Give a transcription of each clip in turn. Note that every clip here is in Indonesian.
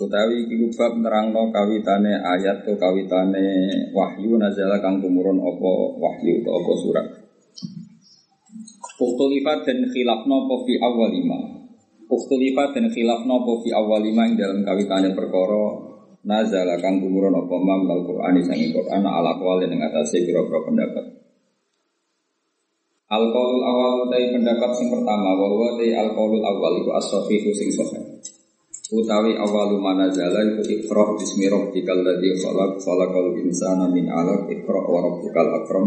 Utawi iku bab nerangno kawitane ayat to kawitane wahyu nazala kang tumurun apa wahyu to apa surat. Ukhtulifat dan khilafno apa fi awal lima. Ukhtulifat dan khilafno apa fi awal lima ing dalam kawitane perkara nazala kang tumurun apa mam Al-Qur'an sang Qur'an ala qawli ning atase pira-pira pendapat. Al-qaulul awal utai pendapat sing pertama bahwa utai al-qaulul awal iku as-sahihu sing sahih. Utawi awalu manazala iku iqra bismi rabbikal ladzi khalaq khalaqal insana min 'alaq iqra wa rabbukal akram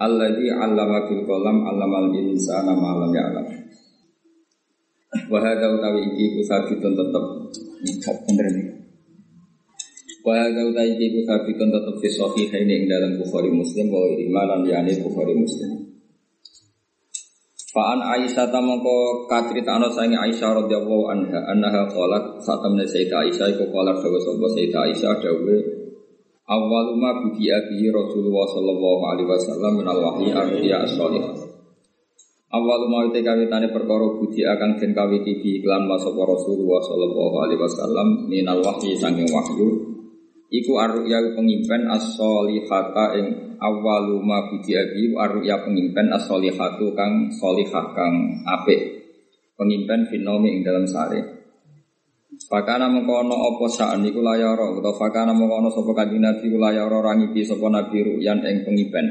alladzi 'allama bil qalam 'allamal insana ma lam ya'lam. Wa utawi iki ku sabitun tetep bener nih. Wa hadza utawi iki ku sabitun tetep fi ing dalam Bukhari Muslim wa imanan yani Bukhari Muslim. Fa'an Aisyah tamangko katrit ana sange Aisyah radhiyallahu anha annaha qalat satamne Sayyidah Aisyah iku qalat dawa sapa Sayyidah Aisyah dawe awwalu ma budiya bihi Rasulullah sallallahu alaihi wasallam min al-wahyi ar-ruya as-salihah Awal mau te kawitane perkara budi akan den kawiti bi iklan masapa Rasulullah sallallahu alaihi wasallam min al-wahyi sange wahyu iku ar-ruya pengimpen as-salihata ing awalu ma budiabi arruya pengimpen as-solihatu kang solihah kang apik. Pengimpen finomi ing dalam sare Fakana mengkono opo saan iku layara atau fakana mengkono sapa kanjeng Nabi ku layara rangipi sapa Nabi ruyan ing pengimpen.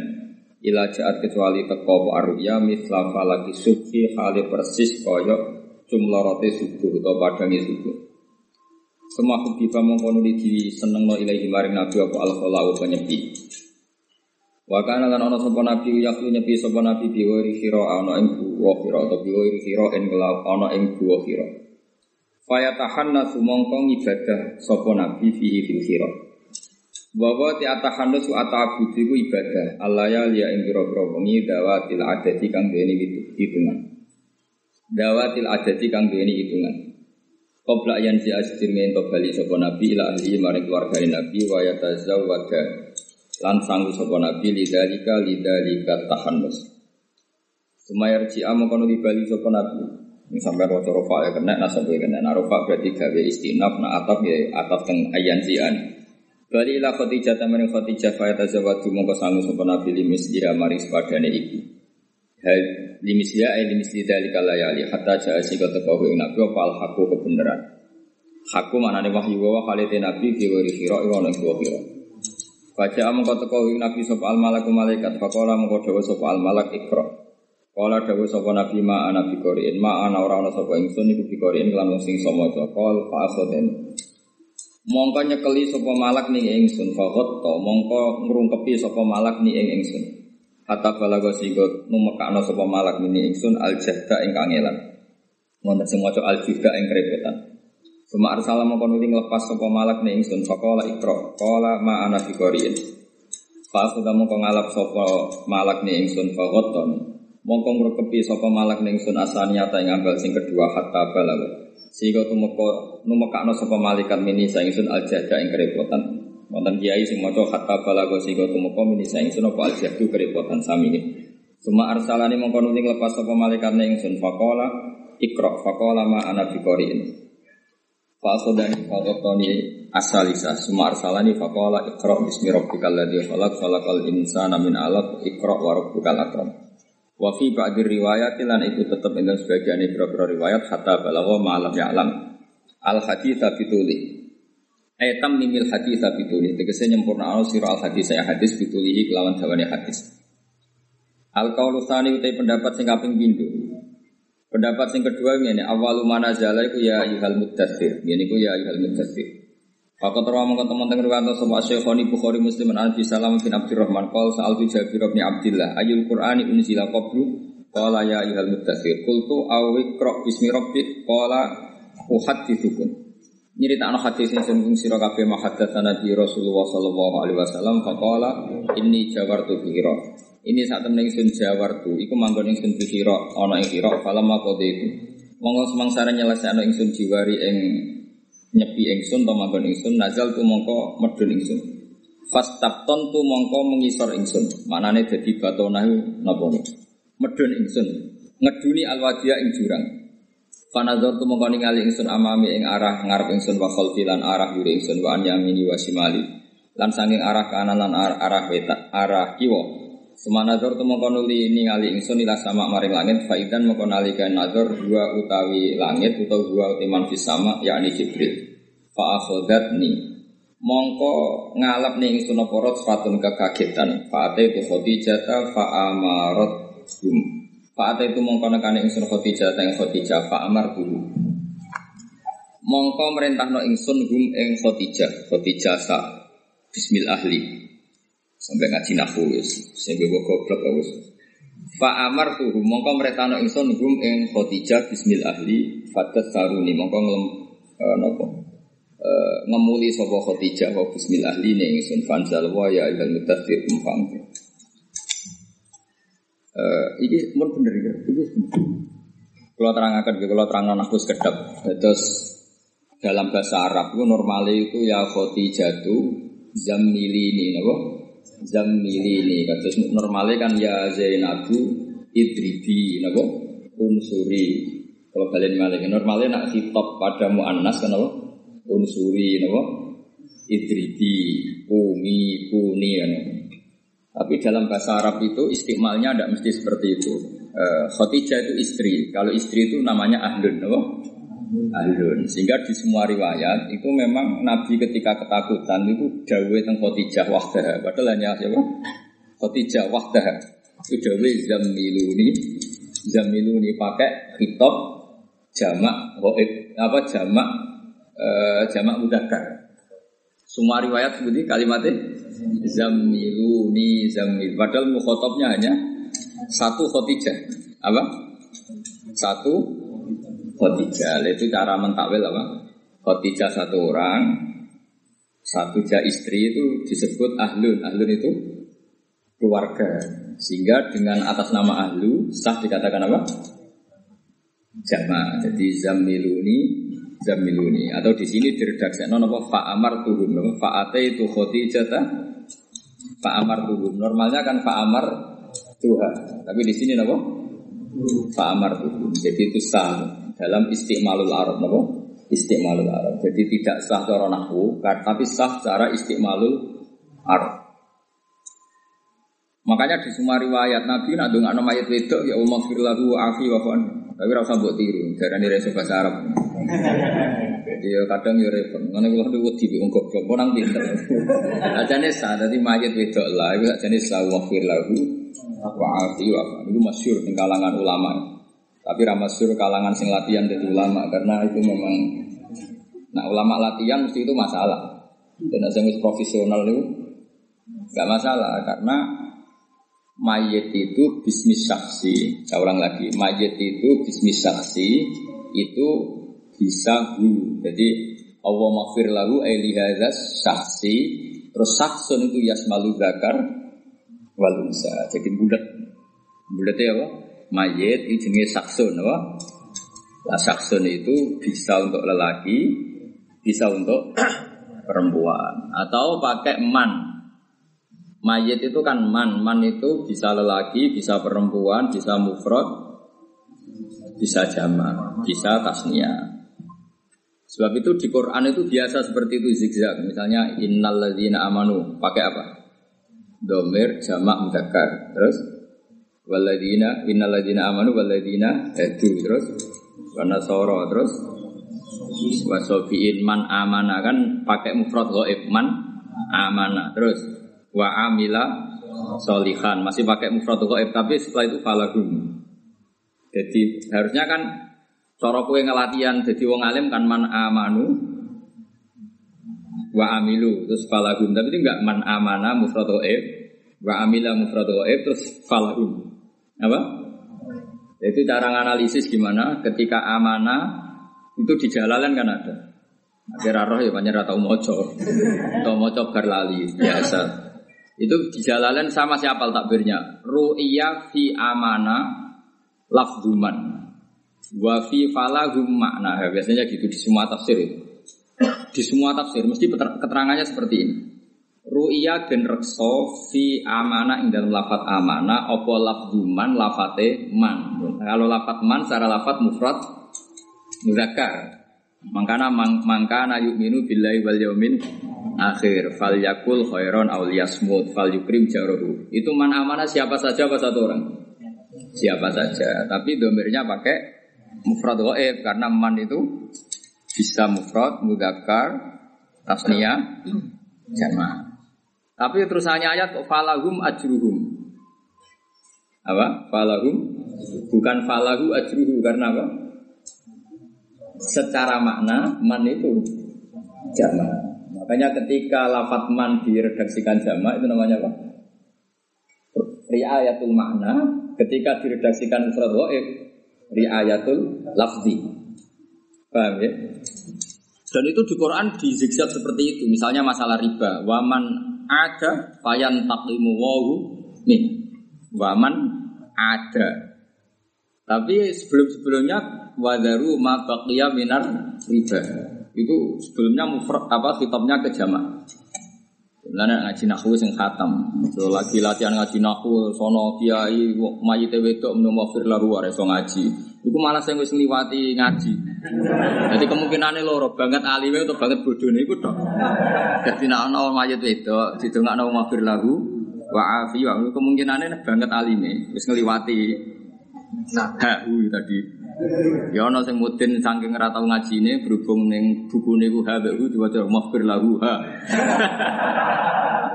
Ila jaat kecuali teko arruya misla falaki subhi hale persis kaya jumlarote subuh atau padangi subuh semua hubiba mengkono di seneng no ilahi maring Nabi apa al-kholau penyepi Wa kana lan ana sapa nabi yaklu nyepi sapa nabi biwiri khira ana ing buwa khira atau biwiri khira ing kelap ana ing buwa khira. Faya tahannasu mongko ibadah sapa nabi fihi fil khira. Wa wa ti atahannasu atabudu iku ibadah Allah ya liya ing pira-pira wengi dawatil adati kang duweni hitungan. Dawatil adati kang duweni hitungan. Qabla yan si asdir ngento bali sapa nabi ila ahli maring keluarga nabi wa yatazawwada. Lan sanggu sapa nabi lidzalika lidzalika tahannus. Sumayar ji'a mengkono di bali sapa nabi. Ini sampai roca rofa ya kena nasab ya kena narofa berarti gawe istinaf na atap ya atap teng ayan ji'an Bali ila khotijah tamen khotijah fa tazawwadu mongko sanggu sapa nabi limis ira maring sepadane iki hal limis ya ay limis lidzalika layali hatta ja'a sika teko ing nabi apa haqqu kebenaran. Haku manane wahyu wa khalite nabi fi wari khira ora nang khira. Baca amang kau teko Nabi sapa al malaku malaikat fakola mengkau dawa sapa al malak ikra. Kala dawa sapa Nabi ma ana bi ma ana ora ana sapa ingsun iku bi Qur'an kelan sing sama cokol fa asoden. Mongko nyekeli sapa malak ning ingsun. Fa to mongko ngrungkepi sapa malak ning ing ingsun. Hatta balago sigot numekakno sapa malak ning ingsun al jahda ing kangelan. Wonten sing maca al jahda ing kerepotan. Suma arsala mongko nuli nglepas sapa malak ning ingsun faqala ikra qala ma ana fi qariin. Fa sudah mongko ngalap sapa malak ning ingsun faqaton. Mongko ngrekepi sapa malak ning ingsun asaniyata ing ambal sing kedua hatta balag. Sehingga tumeka numekakno sapa malaikat mini sang ingsun aljada ing kerepotan. Wonten kiai sing maca hatta balago sehingga tumeka mini sang ingsun apa aljadu kerepotan sami ini. Suma arsalani mongko nuli nglepas sapa malaikat ning ingsun faqala ikra faqala ma ana fi qariin. Fa'akhudani fa'akhudani asalisa Suma arsalani faqala ikra bismi rabbikal ladzi khalaq khalaqal insana min 'alaq ikra wa rabbukal akram Wa fi ba'di riwayat lan itu tetap dengan sebagian beberapa riwayat hatta balagha ma'alam ya'lam al haditha bituli Ayam mimil hadis bituli tegese nyempurna al sira al hadis saya hadis bitulihi kelawan dawane hadis Al qaulu tsani utai pendapat sing kaping pindho Pendapat yang kedua ini awalu mana jala itu ya ihal muddathir. Ini ku ya ihal muddathir. Fakot rawa mengkot teman-teman riwayat sama Syekhoni Bukhari Muslim an Abi Salam bin Abdurrahman qol sa'al tu Jabir bin Abdullah ayul Qur'ani unzila qablu qala ya ihal muddathir. Qultu awi iqra bismi rabbik qala uhaddithukum. Nyeritakno hadis sing sembung sira kabeh mahaddatsana Nabi Rasulullah sallallahu alaihi wasallam faqala inni jawartu bi hira. Ini saat temen ingsun jawartu iku manggon ingsun bi hira ana ing hira falam maqadi itu. Monggo semangsara nyelesekno ingsun jiwari ing nyepi ingsun to manggon ingsun nazal tu mongko medun ingsun. Fastabton tu mongko mengisor ingsun. Manane dadi batonahu napa Medun ingsun. Ngeduni alwadia ing jurang. Panazor tu mongko ningali ingsun amami ing arah ngarep ingsun wa khalfi arah yuri ingsun wa anyamini wa simali. Lan sanging arah kanan lan arah, arah arah kiwa. Semanazor tu mongko nuli ningali ingsun ila sama maring langit faidan mongko nalika nazar dua utawi langit utawa dua utiman fis sama yakni Jibril. Fa akhadatni mongko ngalap ning ingsun apa rot fatun kekagetan. Fa ate tu Khadijah fa amarat. Pak itu mongko nekane ingsun Khadijah teng Khadijah Pak Amar dulu. Mongko merintahno ingsun hum ing Khadijah, Khadijah sa bismil ahli. Sampai ngaji nahwu wis, sing goblok wis. Pak Amar tuh mongko merintahno ingsun hum ing Khadijah bismil ahli fatat saruni mongko ngelem uh, nopo uh, ngemuli sapa Khadijah wa bismil ahli ning ingsun fanzal wa ya ilal mutaffir umfang. Uh, ini pun bener ya, ini Kalau terangkan, kalau terang aku sekedap. Terus dalam bahasa Arab itu normalnya itu ya jatuh zammili ini, nabo ini. Terus normalnya kan ya Zainabu idribi, nabo unsuri. Kalau kalian malah normalnya nak hitop pada muannas kan nabo unsuri, nabo idribi, pumi, puni, kan tapi dalam bahasa Arab itu istimalnya tidak mesti seperti itu. Uh, Khotijah itu istri. Kalau istri itu namanya ahlun, apa? Ahlun. Sehingga di semua riwayat itu memang Nabi ketika ketakutan itu dawe tentang Khotijah wahdah. Padahal hanya siapa? Khotijah wahdah. Itu dawe zamiluni. Zamiluni pakai hitop jamak goib apa jamak uh, jamak mudakar. Semua riwayat seperti kalimatnya Zamiluni zamil. Padahal mukhotobnya hanya satu khotijah. Apa? Satu khotijah. Itu cara mentakwil apa? Khotijah satu orang, satu jah istri itu disebut ahlun. Ahlun itu keluarga. Sehingga dengan atas nama ahlu sah dikatakan apa? Jama. Jadi zamiluni zamiluni atau di sini diredaksi non apa fa amar tuhum fa ate itu khotijah Pak Amar tuhum. Normalnya kan Pak Amar Tuhan. Tapi di sini napa? Pak Amar tuhum. Jadi itu sah dalam istiqmalul Arab napa? Istiqmalul Arab. Jadi tidak sah cara nahwu, tapi sah secara istiqmalul Arab. Makanya di semua riwayat Nabi nak nama mayat wedok ya umma firlahu afi wa Tapi rasa buat tiru, darani reso bahasa Arab. Jadi ya kadang ya repot. Mana kalau ada wedi bingung goblok, orang pinter. Ajane sah, tadi mayat wedok lah, itu ajane sah wafir lagu, wa afi wa Itu masyur di kalangan ulama. Tapi ramasyur kalangan sing latihan jadi ulama karena itu memang, nah ulama latihan mesti itu masalah. Dan yang profesional itu nggak masalah karena mayat itu bisnis saksi. Saya ulang lagi, mayat itu bisnis saksi itu bisa hu. Jadi Allah maghfir lahu aili saksi terus saksun itu yasmalu zakar wal unsa. Jadi bulat. Bulatnya apa? Mayit itu jenis saksun apa? Lah saksun itu bisa untuk lelaki, bisa untuk perempuan atau pakai man. Mayit itu kan man, man itu bisa lelaki, bisa perempuan, bisa mufrad, bisa jamak, bisa tasnia. Sebab itu di Quran itu biasa seperti itu zigzag. Misalnya innal ladzina amanu pakai apa? Domir jamak mudzakkar. Terus walladzina innal ladzina amanu walladzina hadu terus warna soro terus wasofiin man amana kan pakai mufrad ghaib man amana terus wa amila solihan masih pakai mufrad ghaib tapi setelah itu falahum. Jadi harusnya kan Cara kowe ngelatihan jadi wong alim kan man amanu wa amilu terus falahum tapi itu enggak man amana mufradu wa amila mufradu terus falahum apa itu cara analisis gimana ketika amanah itu di jalalan kan ada Akhirnya roh ya banyak tau moco. Tau moco berlali biasa. Itu di jalalan sama siapa takbirnya? Ru'iyah fi amana lafduman. Wa fi falahum makna. Ya, biasanya gitu di semua tafsir itu. Di semua tafsir mesti keterangannya seperti ini. Ru'iyah dan rekso fi amana ing dalam lafat amana opo lafduman lafate man. Kalau lafat man secara lafat mufrad muzakkar. Mangkana mang, mangkana yu'minu billahi wal yaumin akhir fal yakul khairon aw liyasmut fal yukrim jarohu. Itu man amanah siapa saja apa satu orang? Siapa saja. Tapi domirnya pakai mufrad ghaib karena man itu bisa mufrad, mudzakkar, tasniyah, jamaah. Tapi terusannya ayat falahum ajruhum. Apa? Falahum bukan falahu ajruhu karena apa? secara makna man itu jamak. Makanya ketika lafat man diredaksikan jamak itu namanya apa? Riayatul makna ketika diredaksikan mufrad waib riayatul lafzi. Paham ya? Dan itu di Quran di seperti itu. Misalnya masalah riba. Waman ada fayan taklimu wahu nih. Waman ada. Tapi sebelum-sebelumnya wadaru ma minar riba. Itu sebelumnya mufrad apa kitabnya ke jamaah. Sebenarnya ngaji nahu sing khatam. So, lagi latihan ngaji nahu sono kiai mayite wedok menung wafir lahu so ngaji. Iku malah saya wis ngliwati ngaji. Jadi kemungkinannya loro banget alime atau banget bodohnya iku tok. Dadi nek ana mayit wedok didongakno wafir lahu wa afi wa kemungkinannya banget alime wis ngliwati nah tadi. Ya ana sing mudin saking ora tau ngajine berhubung ning bukune ku ha ku diwaca maghfir lahu ha.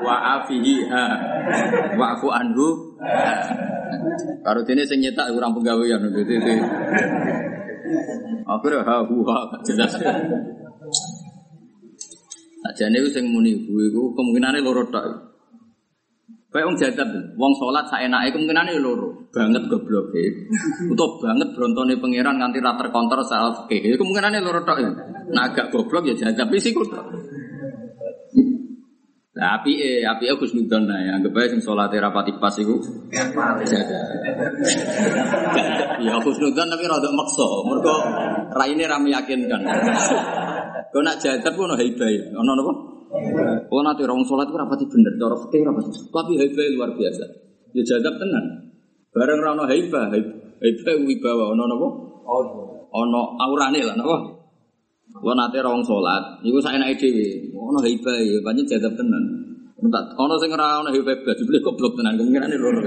Wa afihi ha. Wa'fu anhu. Karo dene sing nyetak kurang penggawean gitu itu. Akhirnya ha hu ha jelas. Ajane sing muni ku iku kemungkinane loro tok. Kayak wong jadab, wong sholat saya naik kemungkinan ini loro, banget goblok Untuk banget brontone pangeran nganti rata terkontrol salah fikih. Kemungkinan ini loro tok. Nah agak goblok ya jadab sih kok. Nah, api eh, api aku Nudon nah ya, anggap aja sing sholat rapati pas iku. Ya aku Nudon tapi rada maksa, mergo raine ra meyakinkan. Kau nak jadab kau nak hebat, ono napa? Oh nanti orang sholat itu rapati bener, cara fikih rapati. Tapi haibah luar biasa. Ya jadab tenan. Bareng rano haibah, haibah wibawa ono nopo. Ono aurane lah nopo. Wah nanti orang sholat, itu saya naik dewi. Ono haibah ya, banyak jadab tenan. Entar, ono sing ora ono haibah belas, dibeli goblok tenan. Kemungkinan loro.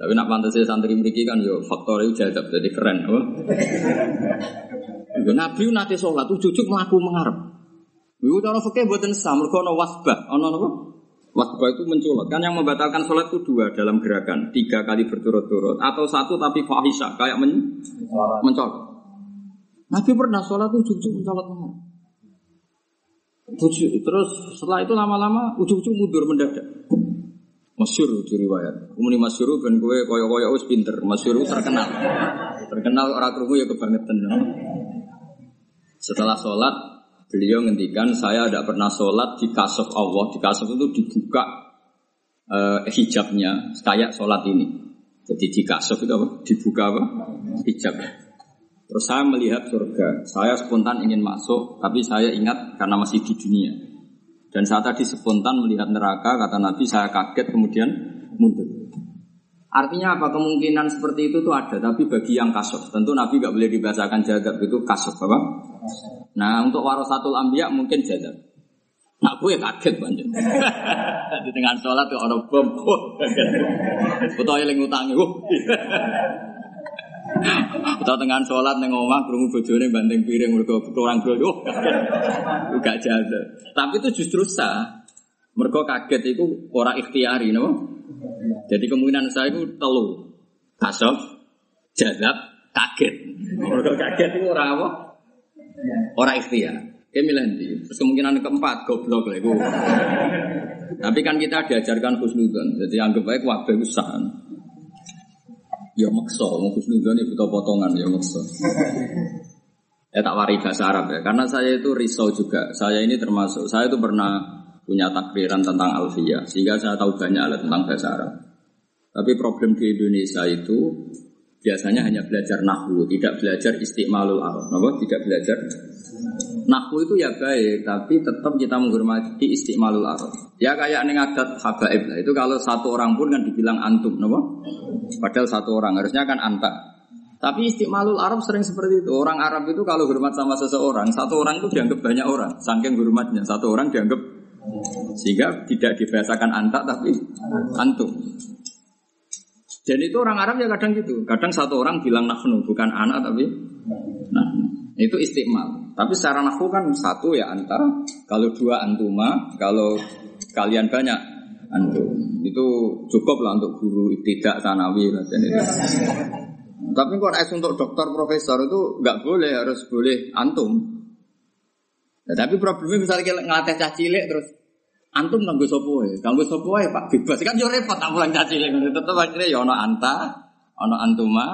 Tapi nak pantas saya santri memiliki kan yo faktor itu jadab jadi keren? Nabi nanti sholat, tuh cucuk melaku mengharap. Iku cara fikih mboten sah, mergo ana wasbah. Ana napa? Wasbah itu mencolot. Kan yang membatalkan sholat itu dua dalam gerakan, tiga kali berturut-turut atau satu tapi fahisha kayak men mencolot. Nabi pernah sholat ujung-ujung mencolot Terus setelah itu lama-lama ujung-ujung mundur mendadak. Masyur itu riwayat. Kemudian masyur ben gue koyo-koyo wis pinter. Masyur terkenal. Terkenal orang kerungu ya kebangetan. Setelah sholat Beliau ngendikan saya tidak pernah sholat di kasuf Allah. Di kasuf itu dibuka uh, hijabnya kayak sholat ini. Jadi di kasuf itu apa? Dibuka apa? Hijab. Terus saya melihat surga. Saya spontan ingin masuk, tapi saya ingat karena masih di dunia. Dan saat tadi spontan melihat neraka, kata Nabi, saya kaget kemudian mundur. Artinya apa? Kemungkinan seperti itu tuh ada, tapi bagi yang kasuf. Tentu Nabi gak boleh dibacakan jadab itu kasuf, apa? Nah untuk warasatul ambia mungkin jadab. Nah gue kaget banget. Di tengah sholat tuh orang bom. Betul yang ngutangi. Betul tengah sholat neng omah kerungu bojone banting piring mereka kurang bro. Gak jadab. Tapi itu justru sah. Mereka kaget itu orang ikhtiari, no? Jadi kemungkinan saya itu telu, kasof, jadab, kaget. Mereka kaget itu orang apa? Orang ikhtiar. Dia milih nanti. Terus kemungkinan keempat goblok lah itu. Tapi kan kita diajarkan khusnudon. Jadi anggap baik wabah usah. Ya maksa, mau khusnudon ya butuh potongan ya maksa. Ya tak wari bahasa Arab ya, karena saya itu risau juga. Saya ini termasuk, saya itu pernah punya takriran tentang alfiyah, sehingga saya tahu banyak tentang bahasa Arab. Tapi problem di Indonesia itu biasanya hanya belajar nahwu, tidak belajar istiqmalul Arab. Kenapa? Tidak belajar nahwu itu ya baik, tapi tetap kita menghormati istiqmalul Arab. Ya kayak ini adat habaib lah. Itu kalau satu orang pun kan dibilang antum, kenapa? Padahal satu orang harusnya kan anta. Tapi istiqmalul Arab sering seperti itu. Orang Arab itu kalau hormat sama seseorang, satu orang itu dianggap banyak orang. Saking hormatnya, satu orang dianggap sehingga tidak dibahasakan antak tapi antum. Dan itu orang Arab ya kadang gitu. Kadang satu orang bilang nahnu bukan anak tapi nah itu istiqmal. Tapi secara nahwu kan satu ya anta, kalau dua antuma, kalau kalian banyak antum. Itu cukup lah untuk guru tidak sanawi. Dan itu. Tapi kalau es untuk dokter profesor itu nggak boleh, harus boleh antum. Ya, tapi problemnya misalnya kita ngelatih cah cilik terus antum nganggo sopo ya, nganggo sopo ya pak bebas kan yo repot tak pulang cah cilik, tetap akhirnya ya ono anta, ono antuma,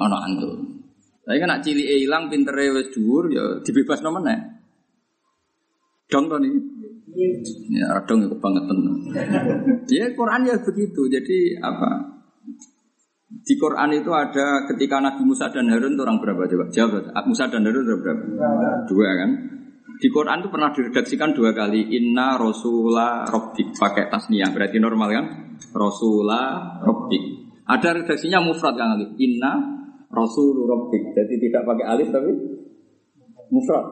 ono antum. Tapi kan nak cilik hilang pintere wes dhuwur ya dibebas nomor nih. Dong to nih. Ya dong itu banget Ya Quran ya begitu. Jadi apa? Di Quran itu ada ketika Nabi Musa dan Harun itu orang berapa coba? Jawab. Musa dan Harun berapa? Dua kan? Di Quran itu pernah diredaksikan dua kali Inna Rasulah Robbik Pakai tasniah berarti normal kan Rasulah Robbik Ada redaksinya mufrad kan alif Inna Rasul Robbik Jadi tidak pakai alif tapi Mufrad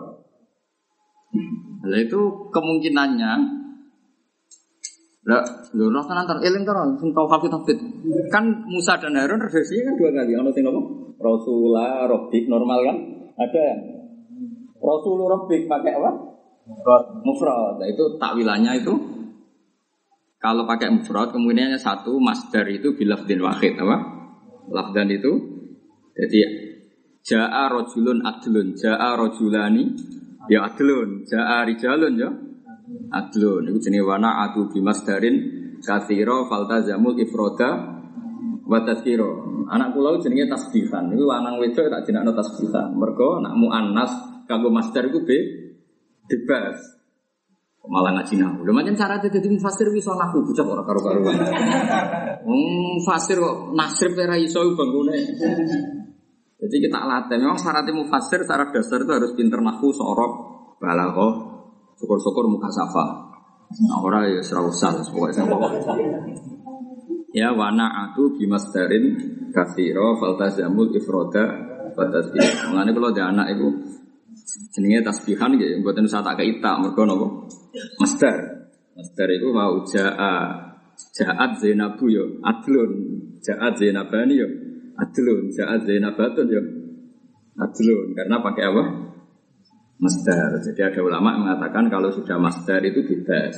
Nah itu kemungkinannya lah, roh tenan ter eling ter sing. Kan Musa dan Harun redaksinya kan dua kali. Ono sing apa? Rasulullah Rabbik normal kan? Ada ya? Rasulullah Rabbik pakai apa? Mufrad. Nah, itu takwilannya itu kalau pakai mufrad kemudiannya satu masdar itu bilafdin wahid apa? Lafdan itu jadi jaa rojulun adlun, jaa rojulani ya adlun, jaa rijalun ya adlun itu jenis wana atu bimasdarin kathiro faltazamul ifroda wa tazkiro anak pulau jenenge tasbihan itu lanang wedok tak jenakno tasbihan mergo nak muannas kanggo masdar iku be bebas malah ngaji nahu. Macam cara dadi mufasir iso nahu bocah ora karo-karuan. Wong fasir kok nasrib ora iso. Jadi kita latih. Memang syarat mufasir secara dasar itu harus pinter nahu, sorok, balaghah, Syukur-syukur muka safa. Nah, ora ya serau usah pokoknya pokok. Ya wana atu bimasdarin kathiro faltazamul ifroda fatasbih. Mengenai kalau ada anak itu jenenge tasbihan gitu, buatan usah tak keita mergo nopo masdar. Masdar itu mau jaa jaat Zainabu yo adlun jaat Zainabani yo adlun jaat Zainabatun yo adlun karena pakai apa? masdar. Jadi ada ulama yang mengatakan kalau sudah masdar itu bebas.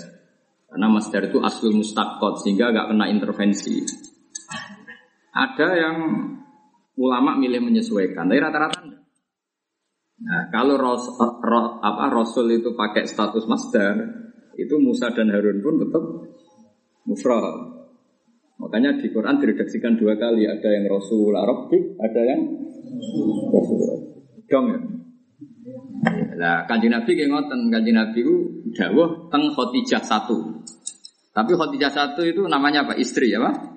Karena masdar itu aslul mustakot sehingga agak kena intervensi. Ada yang ulama milih menyesuaikan, tapi rata-rata. Nah, kalau ro, apa, Rasul itu pakai status masdar, itu Musa dan Harun pun tetap mufrad. Makanya di Quran diredaksikan dua kali, ada yang Rasul Arabik, ada yang Rasul Dong ya. Nah, kanjeng Nabi kayak ngoten, kanjeng Nabi itu dawuh teng Khotijah satu. Tapi Khotijah satu itu namanya apa? Istri ya, Pak?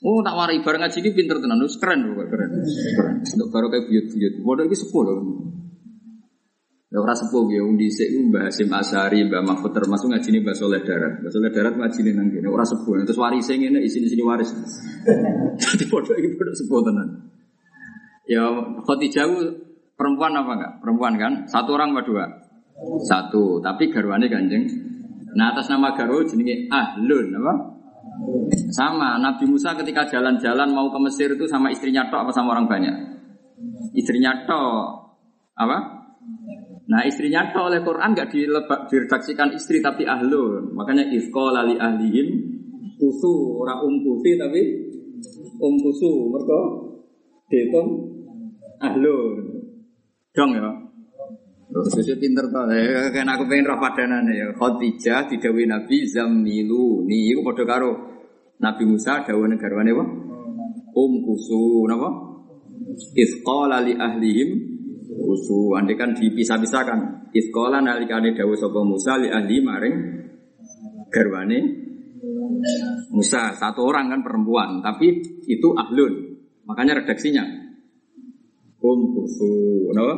Oh, tak wari bareng ngaji ini pinter tenan, terus keren loh, keren. Untuk baru kayak buyut-buyut. Bodoh ini sepuh loh. Ya ora sepuh ya, wong dhisik ku Mbah Hasim Asari, Mbah Mahfud termasuk ini Mbah Soleh Darat. Mbah Soleh Darat ngaji ini nang kene, ora sepuh. Terus waris ngene isini-sini waris. Jadi bodoh ini bodoh sepuh tenan. Ya Khotijah Perempuan apa enggak? Perempuan kan? Satu orang apa dua? Satu. Tapi garwane kanjeng. Nah atas nama garwa jenenge Ahlun apa? Sama. Nabi Musa ketika jalan-jalan mau ke Mesir itu sama istrinya tok apa sama orang banyak? Istrinya tok. Apa? Nah istrinya tok oleh Quran nggak diredaksikan istri tapi ahlun. Makanya ifko lali ahlihim kusu ora um kusi tapi um kusu mereka dihitung ahlun. Dong ya. Itu pinter tuh, eh, kan aku pengen roh padanan ya. Khadijah didawi Nabi Zamilu, nih itu pada karo Nabi Musa dawa negarwane apa? Um kusu, napa? Isqala li ahlihim Usu, andai kan dipisah-pisahkan. Iskola nalikane dawu sapa Musa li ahli maring garwane Musa satu orang kan perempuan, tapi itu ahlun. Makanya redaksinya um kusu, no?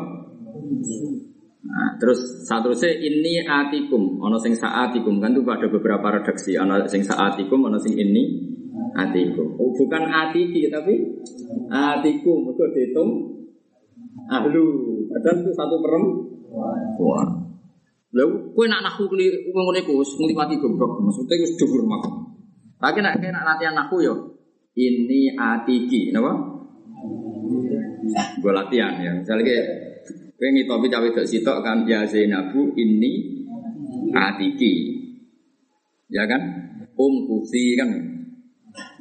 Nah, terus satu se ini atikum, ono sing saatikum kan tuh ada beberapa redaksi, ono sing saatikum, ono sing ini atikum. Oh, bukan atiki tapi atikum, itu dihitung ahlu. Padahal itu satu perempuan. Lalu kue nak nahu keli ngomong iku ngliwati goblok, maksudnya wis dhuwur mak. Tapi nak nak latihan nahu yo ini atiki, napa? Gue latihan ya. Misalnya kayak Kowe ngitopi cawe dok sitok kan ya Zainabu ini atiki. Ya kan? Um kusi kan.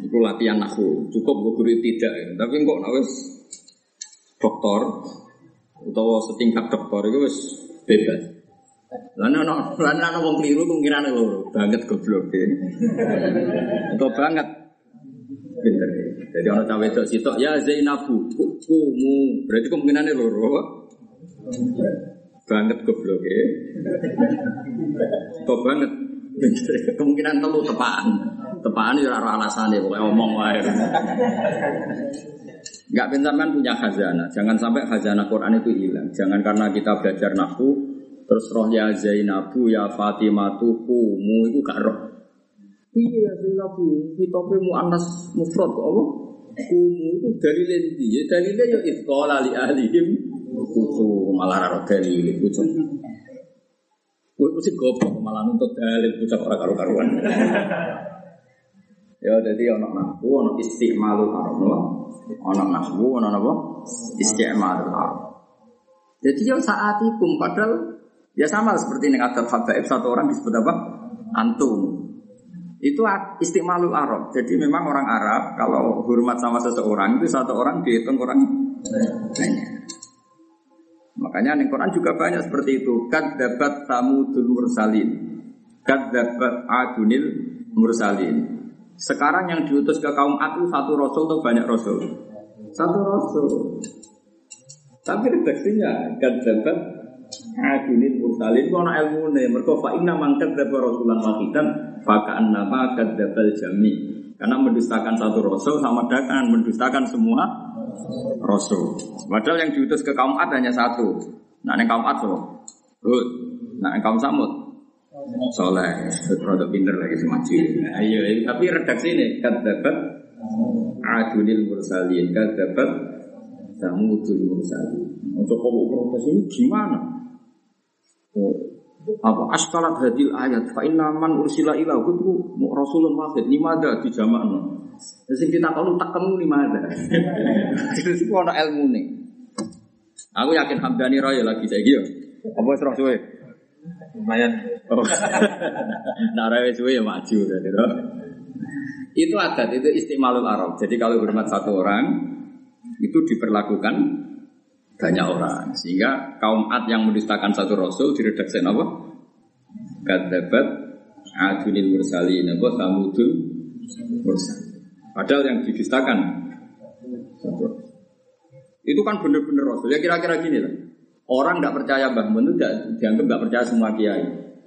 Itu latihan nahu. Cukup gue guru tidak ya. Tapi kok nak wis dokter utawa setingkat dokter itu wis bebas. Lan ana lan ana wong keliru kemungkinan lho banget goblok ya. Atau banget pinter. Jadi orang cawe dok sitok ya Zainabu kumu berarti kemungkinannya loro banget goblok ya. Kok banget. Kemungkinan telu tepaan. Tepaan ya ora alasane pokoke omong wae. Enggak kan punya khazanah. Jangan sampai khazanah Quran itu hilang. Jangan karena kita belajar nahwu terus roh ya Zainabu ya Fatimatu kumu itu gak roh. Iya ya Zainabu, kita mu anas mufrad kok apa? Kumu itu dari lendi. Ya dalilnya ya itqala li ahlihim kucu malah raro dalil kucu. Gue mesti goblok malah nuntut dalil kucu orang karu-karuan. Ya jadi ono nahwu ono istimalu haram ono nahwu ono apa? Istimalu haram. Jadi ya saat itu padahal ya sama seperti yang ada habaib satu orang disebut apa? Antum. Itu istimalul Arab. Jadi memang orang Arab kalau hormat sama seseorang itu satu orang dihitung orang banyak. Makanya di Quran juga banyak seperti itu. dapat samudul mursalin. dapat adunil mursalin. Sekarang yang diutus ke kaum itu satu rasul atau banyak rasul? Satu rasul. Tapi redaksinya dapat adunil mursalin itu anak ilmu nih. Mereka fa'inna mangkat dapat rasulan wahidan nama kadabal jami. Karena mendustakan satu rasul sama dengan mendustakan semua rasul. Padahal yang diutus ke kaum Ad hanya satu. Nah, yang kaum Ad loh. Hud. Nah, yang kaum Samud soleh, produk pinter lagi. Nah, ayo, tapi redaksi ini dapat adunil mursalin, dapat samudul mursalin. Untuk kamu protes ini gimana? Oh, apa askalat hadil ayat fa inna man ursila ila kutu rasulun wahid limada di jamakno. Terus kita tahu tak kamu limada. Terus itu ada ilmu nih. Aku yakin Hamdani Raya lagi saya gitu. Apa serah suwe? Lumayan. Oh. nah Raya suwe ya maju gitu. Itu adat, itu istimalul Arab. Jadi kalau hormat satu orang itu diperlakukan banyak orang. Sehingga kaum Ad yang mendustakan satu rasul diredaksi apa? Kadabat adunil mursalin apa samudul mursal. Padahal yang didustakan satu. Itu kan benar-benar rasul. Ya kira-kira gini lah. Orang tidak percaya Mbah Mun itu dianggap tidak percaya semua kiai.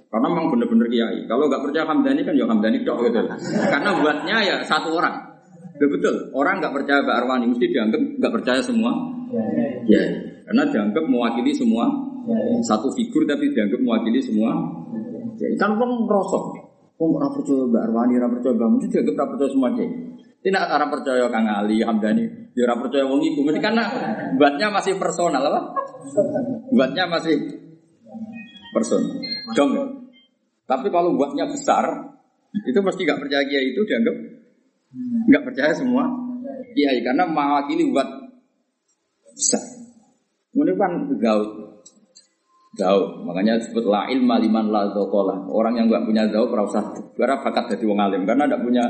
Karena memang benar-benar kiai. Kalau nggak percaya Hamdani kan ya Hamdani dok gitu. Karena buatnya ya satu orang. Ya betul. Orang nggak percaya Mbak Arwani mesti dianggap nggak percaya semua. Ya. Karena dianggap mewakili semua. Satu figur tapi dianggap mewakili semua. Ya, kan pun rosok. Kok ora percaya Mbak Arwani, ora percaya Mbak Mun dianggap ora percaya semua kiai. Tidak orang percaya Kang Ali, Hamdani, ya orang percaya wong iku. Mesti karena buatnya masih personal apa? Buatnya masih personal. Dong. Tapi kalau buatnya besar, itu mesti gak percaya kiai itu dianggap nggak percaya semua kiai karena mewakili buat besar. Ini kan gaul. Gaul. Makanya disebut la ilma liman la Orang yang nggak punya gaul, usah ora bakat jadi wong alim karena tidak punya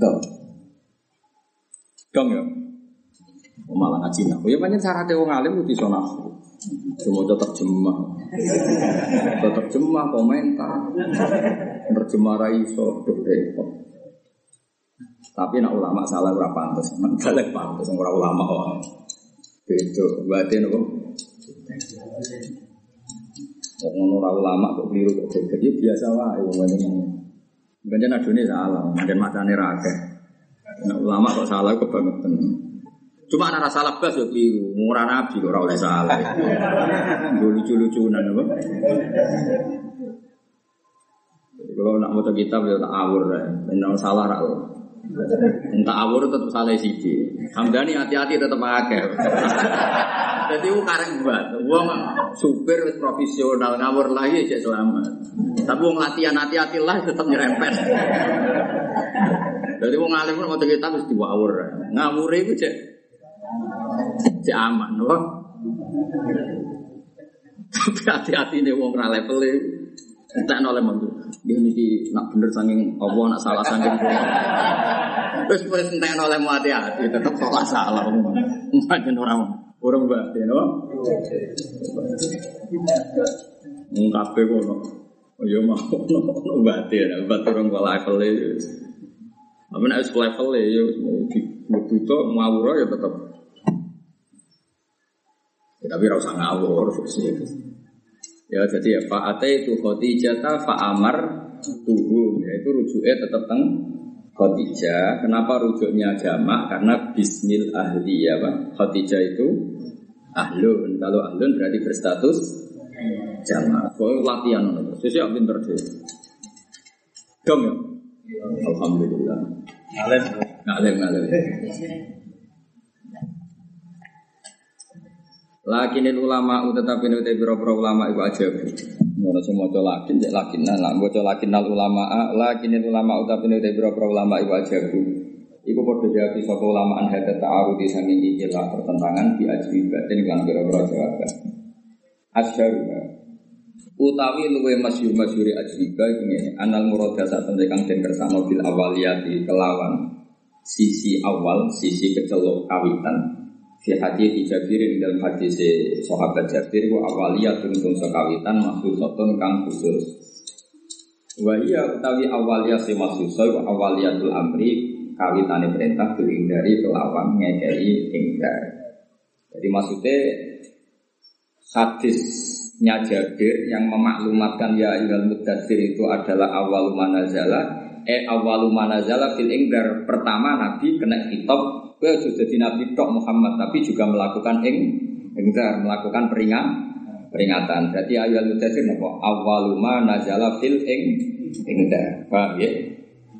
gaul. Dong ya. Oh, malah ngaji nah. Ya banyak cara wong alim itu sonah. Cuma terjemah. Terjemah komentar. Terjemah raiso repot. Tapi nak ulama salah berapa pantas, balik pantas, orang ulama. Itu berarti nopo. Kok ngono ora ulama kok keliru kok geger ya biasa wae wong ngene. Banyak adone salah, macam macane ra akeh. Nah, ulama kok salah kebangetan. Cuma anak salah blas yo keliru, murah nabi ora oleh salah. Lucu-lucunan apa? Jadi kalau nak mau kitab ya tak awur ya, benar salah rak Entah awur tetap salah siji. Hamdani hati-hati tetap akeh. Jadi aku karek buat, supir wis profesional ngawur lagi cek selamat. Tapi wong latihan hati-hati lah tetap nyerempet. Jadi wong alim pun mau kita mesti diwawur. Ngawur itu cek cek aman, loh. Tapi hati-hati nih wong ra level Entek oleh mantu. Dia niki nak bener saking Allah nak salah saking Terus wis entek oleh hati-hati tetep salah salah. Mungkin orang orang batin, no? Ngkape kono. Oh iya mau no batin, batin orang kala level e. Tapi wis level e ya mau ngawur ya tetep. Ya, tapi ora usah ngawur. Ya jadi ya fa'ate itu Khadijah fa'amar tuhum yaitu rujuknya tetap teng Khadijah. Kenapa rujuknya jamak? Karena bismil ahli ya Pak. Khadijah itu ahlun. Kalau ahlun berarti berstatus jamak. Kau latihan itu. Sesuai pinter deh. Dong ya. Alhamdulillah. Alim. Ngalim ngalim. Lakinin ulama tetapi nute biro-biro ulama iku aja. Ngono sing maca lakin cek lakin nah lah maca lakin nal ulama lakinin ulama tetapi nute biro-biro ulama iku aja. Iku padha jawab sapa ulama an hadat ta'arudi sanging ikilah pertentangan di ajwibatin kan biro-biro jawaban. Asyharu utawi luwe masyhur masyhuri ajwiba iku ngene anal murada sak temne kang den kersano bil awaliyati kelawan sisi awal sisi kecelok kawitan Fi hadis Jabir dalam hadis sahabat Jabir wa awaliyah tungtung sekawitan sotun kang khusus. Wa iya utawi awaliyah si maksusa wa awaliyatul amri kawitane perintah dari kelawan ngekei ingkar. Jadi maksudnya hadisnya Jabir yang memaklumatkan ya ayyuhal mudathir itu adalah awal manazala eh awal manazala fil ingdar pertama Nabi kena kitab Kue sudah jadi nabi tok Muhammad, tapi juga melakukan ing ingkar, melakukan peringat, peringatan. Berarti ayat mudasir nopo awaluma nazala fil ing ingkar, paham ya?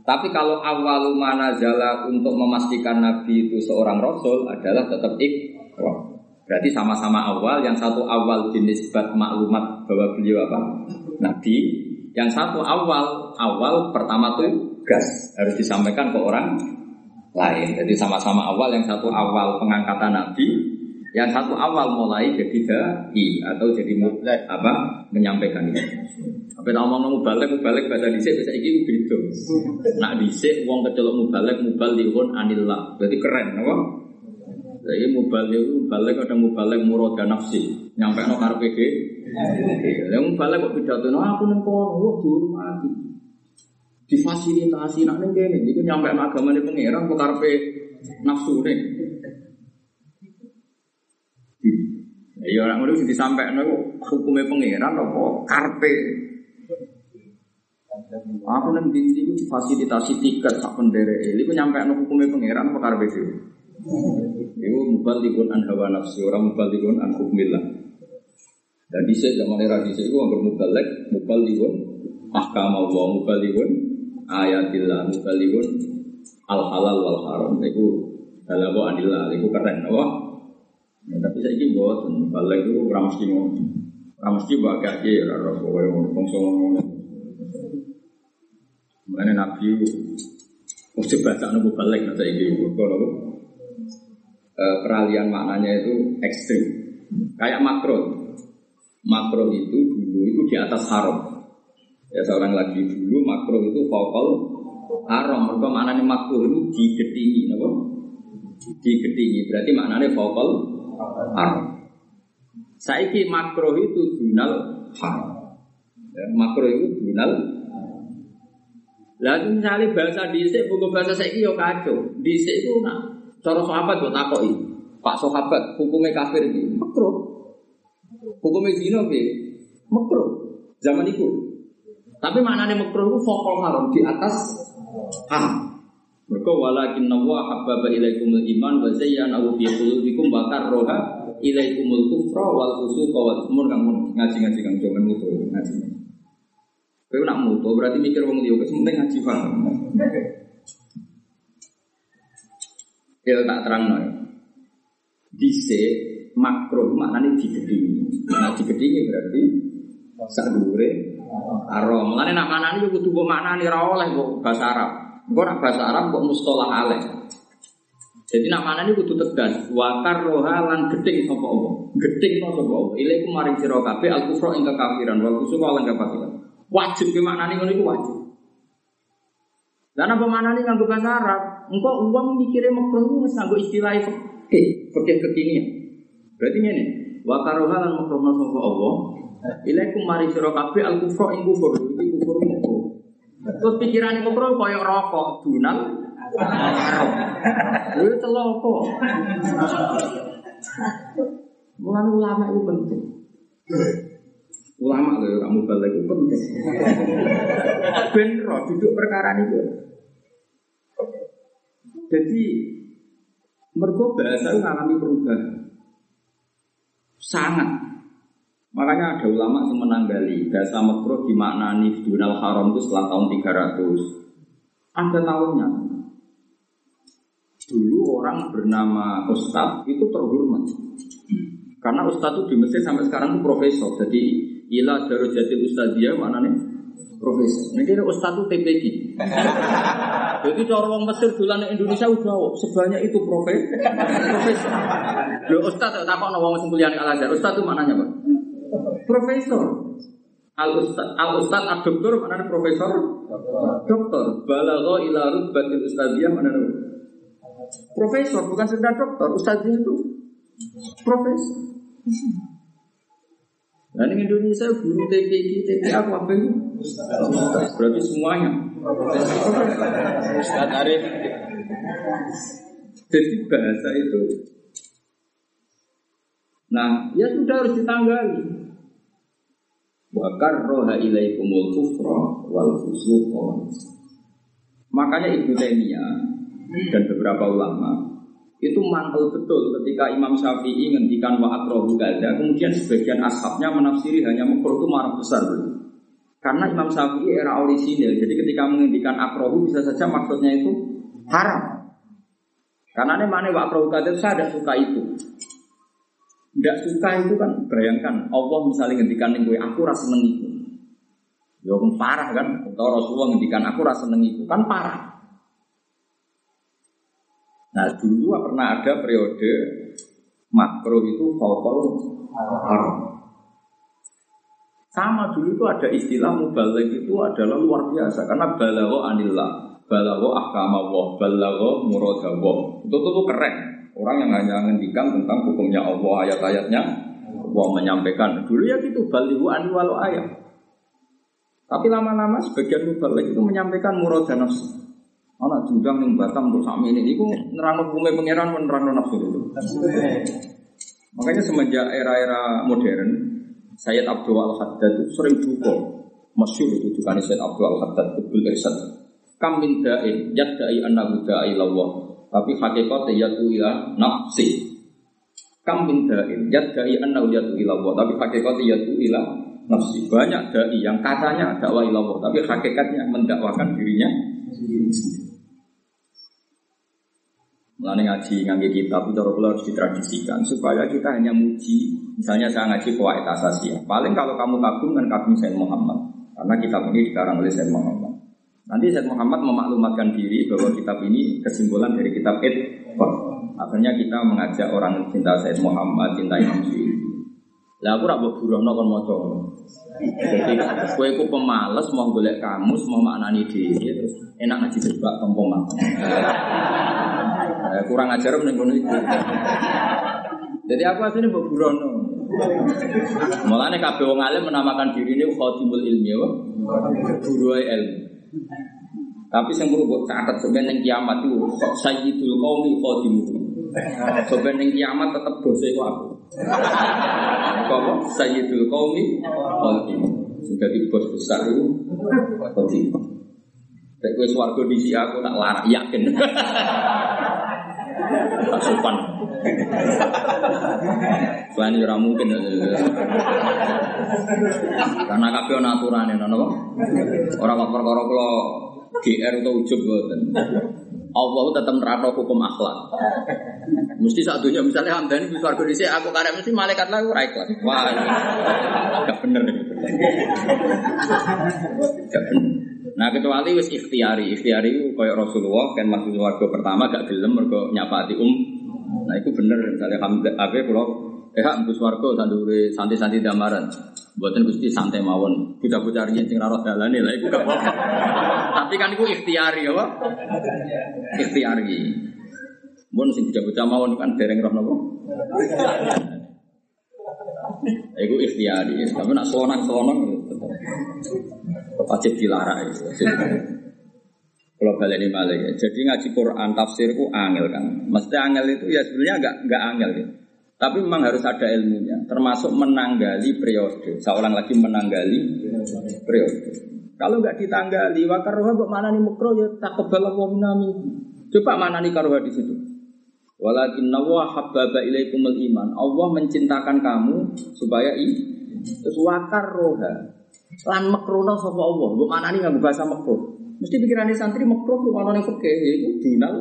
Tapi kalau awaluma nazala untuk memastikan nabi itu seorang rasul adalah tetap ikrar. Berarti sama-sama awal, yang satu awal jenis bat maklumat bahwa beliau apa? Nabi. Yang satu awal, awal pertama tuh gas harus disampaikan ke orang lain. Jadi sama-sama awal, yang satu awal pengangkatan Nabi, yang satu awal mulai jadi dai atau jadi apa menyampaikan itu. Apa tak ngomong mubalik mubalik bahasa dhisik bisa iki beda. Nak dhisik wong kecelok mubalik mubalikun anillah. Jadi keren apa? Jadi mubalik mubalik ada mubalik murada nafsi. Nyampe no karepe Yang mubalik kok pidato no aku nang kono, wah mati difasilitasi nak ning kene iku nyampe agama ne pangeran kok karepe nafsu ne. Ya orang ngono disampaikan itu hukumnya pangeran apa karpe. Aku nang dinti itu difasilitasi tiket sak pendere. Iku nyampe hukumnya pangeran apa karpe sih? Iku mubalikun an hawa nafsi orang mubalikun an hukmillah. Dan di zaman era di itu anggar mubalik, mubalikun ahkam Allah mubalikun ayatillah mubalikun al halal wal haram. Itu halabu adillah itu keren apa? Ya, tapi saya ini buat balik itu ramesti ngono. Ramesti bagai aja ya rara kowe ngono bangsa ngono. Mengenai Nabi coba tak nunggu balik nanti ini Kalau peralihan maknanya itu ekstrim Kayak makro Makro itu dulu itu di atas haram Ya seorang lagi dulu makro itu vokal haram. Mereka maknanya makro itu digetingi, apa? Digetingi. Berarti maknanya vokal haram. Saiki makro itu dunal haram. Ya, makro itu dunal Lalu misalnya bahasa dhisik buku bahasa saiki yo kacau. Dhisik itu nak cara sahabat buat takoi. Pak sahabat hukumnya kafir iki makro. Hukum zina piye? Makruh. Zaman itu. Tapi maknanya makruh itu fokal haram di atas haram. Mereka walakin nawa habbaba ilaikumul iman wa zayyanahu fi qulubikum wa karroha ilaikumul kufra wal fusuqa wal umur kang ngaji-ngaji kang jomen mutu ngaji. Kowe nak mutu berarti mikir wong liya penting ngaji paham. Ya tak terang no. Dise makro maknanya digedingi. Nah digedingi berarti sadure haram. Mulane nak manani yo kudu mbok maknani ra oleh mbok bahasa Arab. Engko nak bahasa Arab kok mustolah aleh. Jadi nak mana ini kudu tegas. Wakar roha lan gedeng sapa Allah. Gedeng no sapa Allah. Ilaiku maring sira kabeh al kufra ing kekafiran wal kusuka lan kafasikan. Wajib ke maknane ngono iku wajib. Dan apa maknane nganggo bahasa Arab? Engko uang mikire makruh wis nganggo istilah fikih, fikih kekinian. Berarti ngene. Wakar roha lan makruh sapa Allah. Ilaiku maring sira kabeh al kufra ing kufur. Iki kufur makruh. Terus pikiran kufur koyo rokok, dunal, Lu celoko. Mulai ulama itu penting. Ulama loh, kamu balik itu penting. Ben roh duduk perkara itu. Jadi mereka itu mengalami perubahan. Sangat. Makanya ada ulama yang menanggali bahasa makro dimaknani dunal haram itu setelah tahun 300. Ada tahunnya. Dulu orang bernama Ustadz itu terhormat. Karena Ustadz itu di Mesir sampai sekarang itu profesor. Jadi ila darujatil mana nih? Profesor. Ini kira Ustadz itu TPG. Jadi cara orang Mesir bulan Indonesia udah sebanyak itu profesor. profesor. Lo Ustadz tak kok nawang kuliah Al Azhar. Ustadz itu mananya pak? Profesor. Al Ustad, Al Ustad, Al Doktor mana profesor? Doktor. Balagho ila rutbatil ustadziyah mana? Profesor, bukan sekedar dokter. Ustaznya itu profesor. Ini Indonesia guru TPI apa apa itu? Berarti semuanya. Ustaz Arif. Jadi bahasa itu. Nah, ya sudah harus ditanggali. Wakar roha ilaikumul kufra wal fusuqa. Makanya Ibu Taimiyah dan beberapa ulama itu mantel betul ketika Imam Syafi'i ngendikan wa akrohu kemudian sebagian ashabnya menafsiri hanya makruh itu marah besar karena Imam Syafi'i era orisinil jadi ketika menghentikan akrohu bisa saja maksudnya itu haram karena ini mana wa akrohu gada saya tidak suka itu tidak suka itu kan bayangkan Allah misalnya ngendikan gue aku rasa seneng itu Ya parah kan, atau Rasulullah ngendikan aku rasa seneng itu kan parah. Nah dulu pernah ada periode makro itu fokal haram. Sama dulu itu ada istilah mubalik itu adalah luar biasa karena balawo anillah, balawo ahkamawah, balawo muradawah. Itu tuh, tuh keren. Orang yang hanya ngendikan tentang hukumnya Allah, ayat-ayatnya, Allah menyampaikan. Dulu ya gitu, balihu anil walau ayat. Tapi lama-lama sebagian mubalik itu menyampaikan muradah nafsu. Anak judang yang Batam untuk sami ini, itu nerang hukumnya pangeran nerang nafsu itu. Makanya semenjak era-era modern, Sayyid Abdul Al Haddad itu sering duka, masyur itu duka Sayyid Abdul Al Haddad betul irsan. Kam min da'in, yadda'i annahu da'i lawah. Tapi hakikatnya yatu ila nafsi. Kam min da'in, yadda'i annahu yatu ila Allah. Tapi hakikatnya yatu ila nafsi. Banyak da'i yang katanya dakwah ilallah, tapi hakikatnya mendakwakan dirinya sendiri. Mulane ngaji ngangge kitab itu harus ditradisikan supaya kita hanya muji. Misalnya saya ngaji kuwait asasiyah. Paling kalau kamu kagum kan kagum Sayyid Muhammad. Karena kitab ini dikarang oleh Sayyid Muhammad. Nanti Sayyid Muhammad memaklumatkan diri bahwa kitab ini kesimpulan dari kitab Id. Akhirnya kita mengajak orang cinta Sayyid Muhammad, cinta Imam Syuuti. Lah aku ora mbok buruhno kon maca Jadi kowe ku pemales mau golek kamus, mau maknani dhewe terus enak ngaji sebab tompo Eh, kurang ajar ning ngono iku. Jadi aku asline mbok burono. Mulane kabeh wong alim menamakan diri ini khadimul ilmi ya. Guru ilmu. Tapi sing perlu mbok catet sampeyan ning kiamat itu sayyidul qaumi khadimul. Sampeyan ning kiamat tetep bose iku aku. Apa? Sayyidul Qaumi Qadim. Sudah di bos besar itu Qadim. Nek kowe swarga disi aku tak larak yakin. Tak sopan. Selain ora mungkin. Karena kabeh ana aturane ngono apa? Ora kok perkara kula GR atau ujub mboten. Allah tetap nerapno hukum akhlak. Mesti saat dunia misalnya Hamdani bisa warga di aku karek mesti malaikat lah ora ikhlas. Wah, ini gak bener. Gak bener. Nah kecuali wis ikhtiari, ikhtiari itu kayak Rasulullah kan masuk warga pertama gak gelem mergo nyapati um. Nah itu bener misalnya Hamdan apa kalau eh hak mbus warga sandure santai-santai damaran. Buatan gusti santai mawon, bocah-bocah riyen sing ora dalane lah iku gak apa-apa. Tapi kan itu ikhtiari apa? Ikhtiari. Mun sing bocah-bocah mawon kan dereng roh napa? Iku ikhtiari, tapi nak selonang-selonang wajib dilarang itu. Kalau balik malah ya. Jadi ngaji Quran tafsir ku angel kan. Mesti angel itu ya sebenarnya enggak enggak angel ya. Tapi memang harus ada ilmunya, termasuk menanggali periode. Seorang lagi menanggali periode. Kalau nggak ditanggali, wakaroha kok mana nih mukro ya tak kebal minami. Coba mana nih karoha di situ. Walakin nawa habbaba ilaikumul iman. Allah mencintakan kamu supaya i. Terus wakar roha. Lan makrono sapa Allah. Mbok mana nih nggak bahasa makro. Mesti pikirannya santri makro ku mana nih fikih itu dinal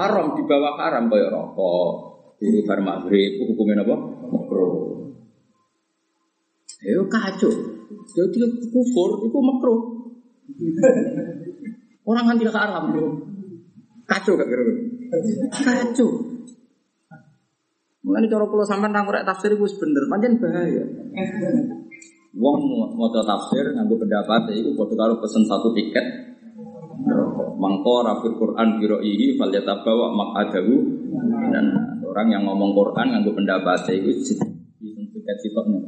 haram di bawah haram kaya rokok. Guru bar maghrib hukumnya apa? Makro. Ayo kacau. Jadi kufur itu makro. Orang kan tidak haram bro. Kacau gak kira Kacau. Mulane cara kula sampean nang tafsir iku bener, pancen bahaya. Wong maca tafsir nganggo pendapat iku padha karo pesen satu tiket. Mangko rafir Quran biro ini falyatabawa maqadahu dan orang yang ngomong Quran nganggo pendapat iku tiket sitoknya.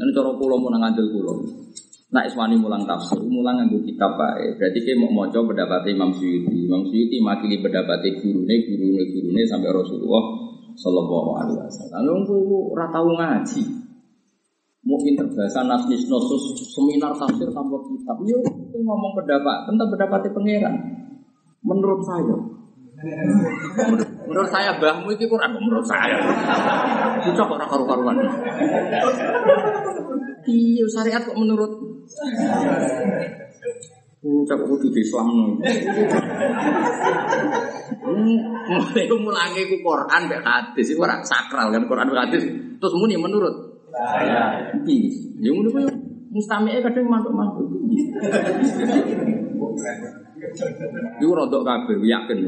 Dan cara kula mau ngandel kula. Nak iswani mulang tafsir, mulang nganggo kitab bae. Berarti ki mau maca pendapat Imam Suyuti. Imam Suyuti makili pendapat gurune, gurune, gurune sampai Rasulullah sallallahu alaihi wasallam. Lalu aku ora tau ngaji. Mungkin terbahasa nasnis nosus seminar tafsir tanpa kitab. Yo ngomong pendapat tentang pendapatnya pangeran. Menurut saya, menurut saya bahmu itu Quran menurut saya. Itu kok ora karu-karuan. Iya syariat kok menurut Ucap kudu di Islam no. Mulai mulangi ku Quran mek hadis iku ora sakral kan Quran mek hadis. Terus muni menurut saya. Iya. Ya ngono kuwi mustami'e kadang mantuk-mantuk. Iku rodok kabeh yakin.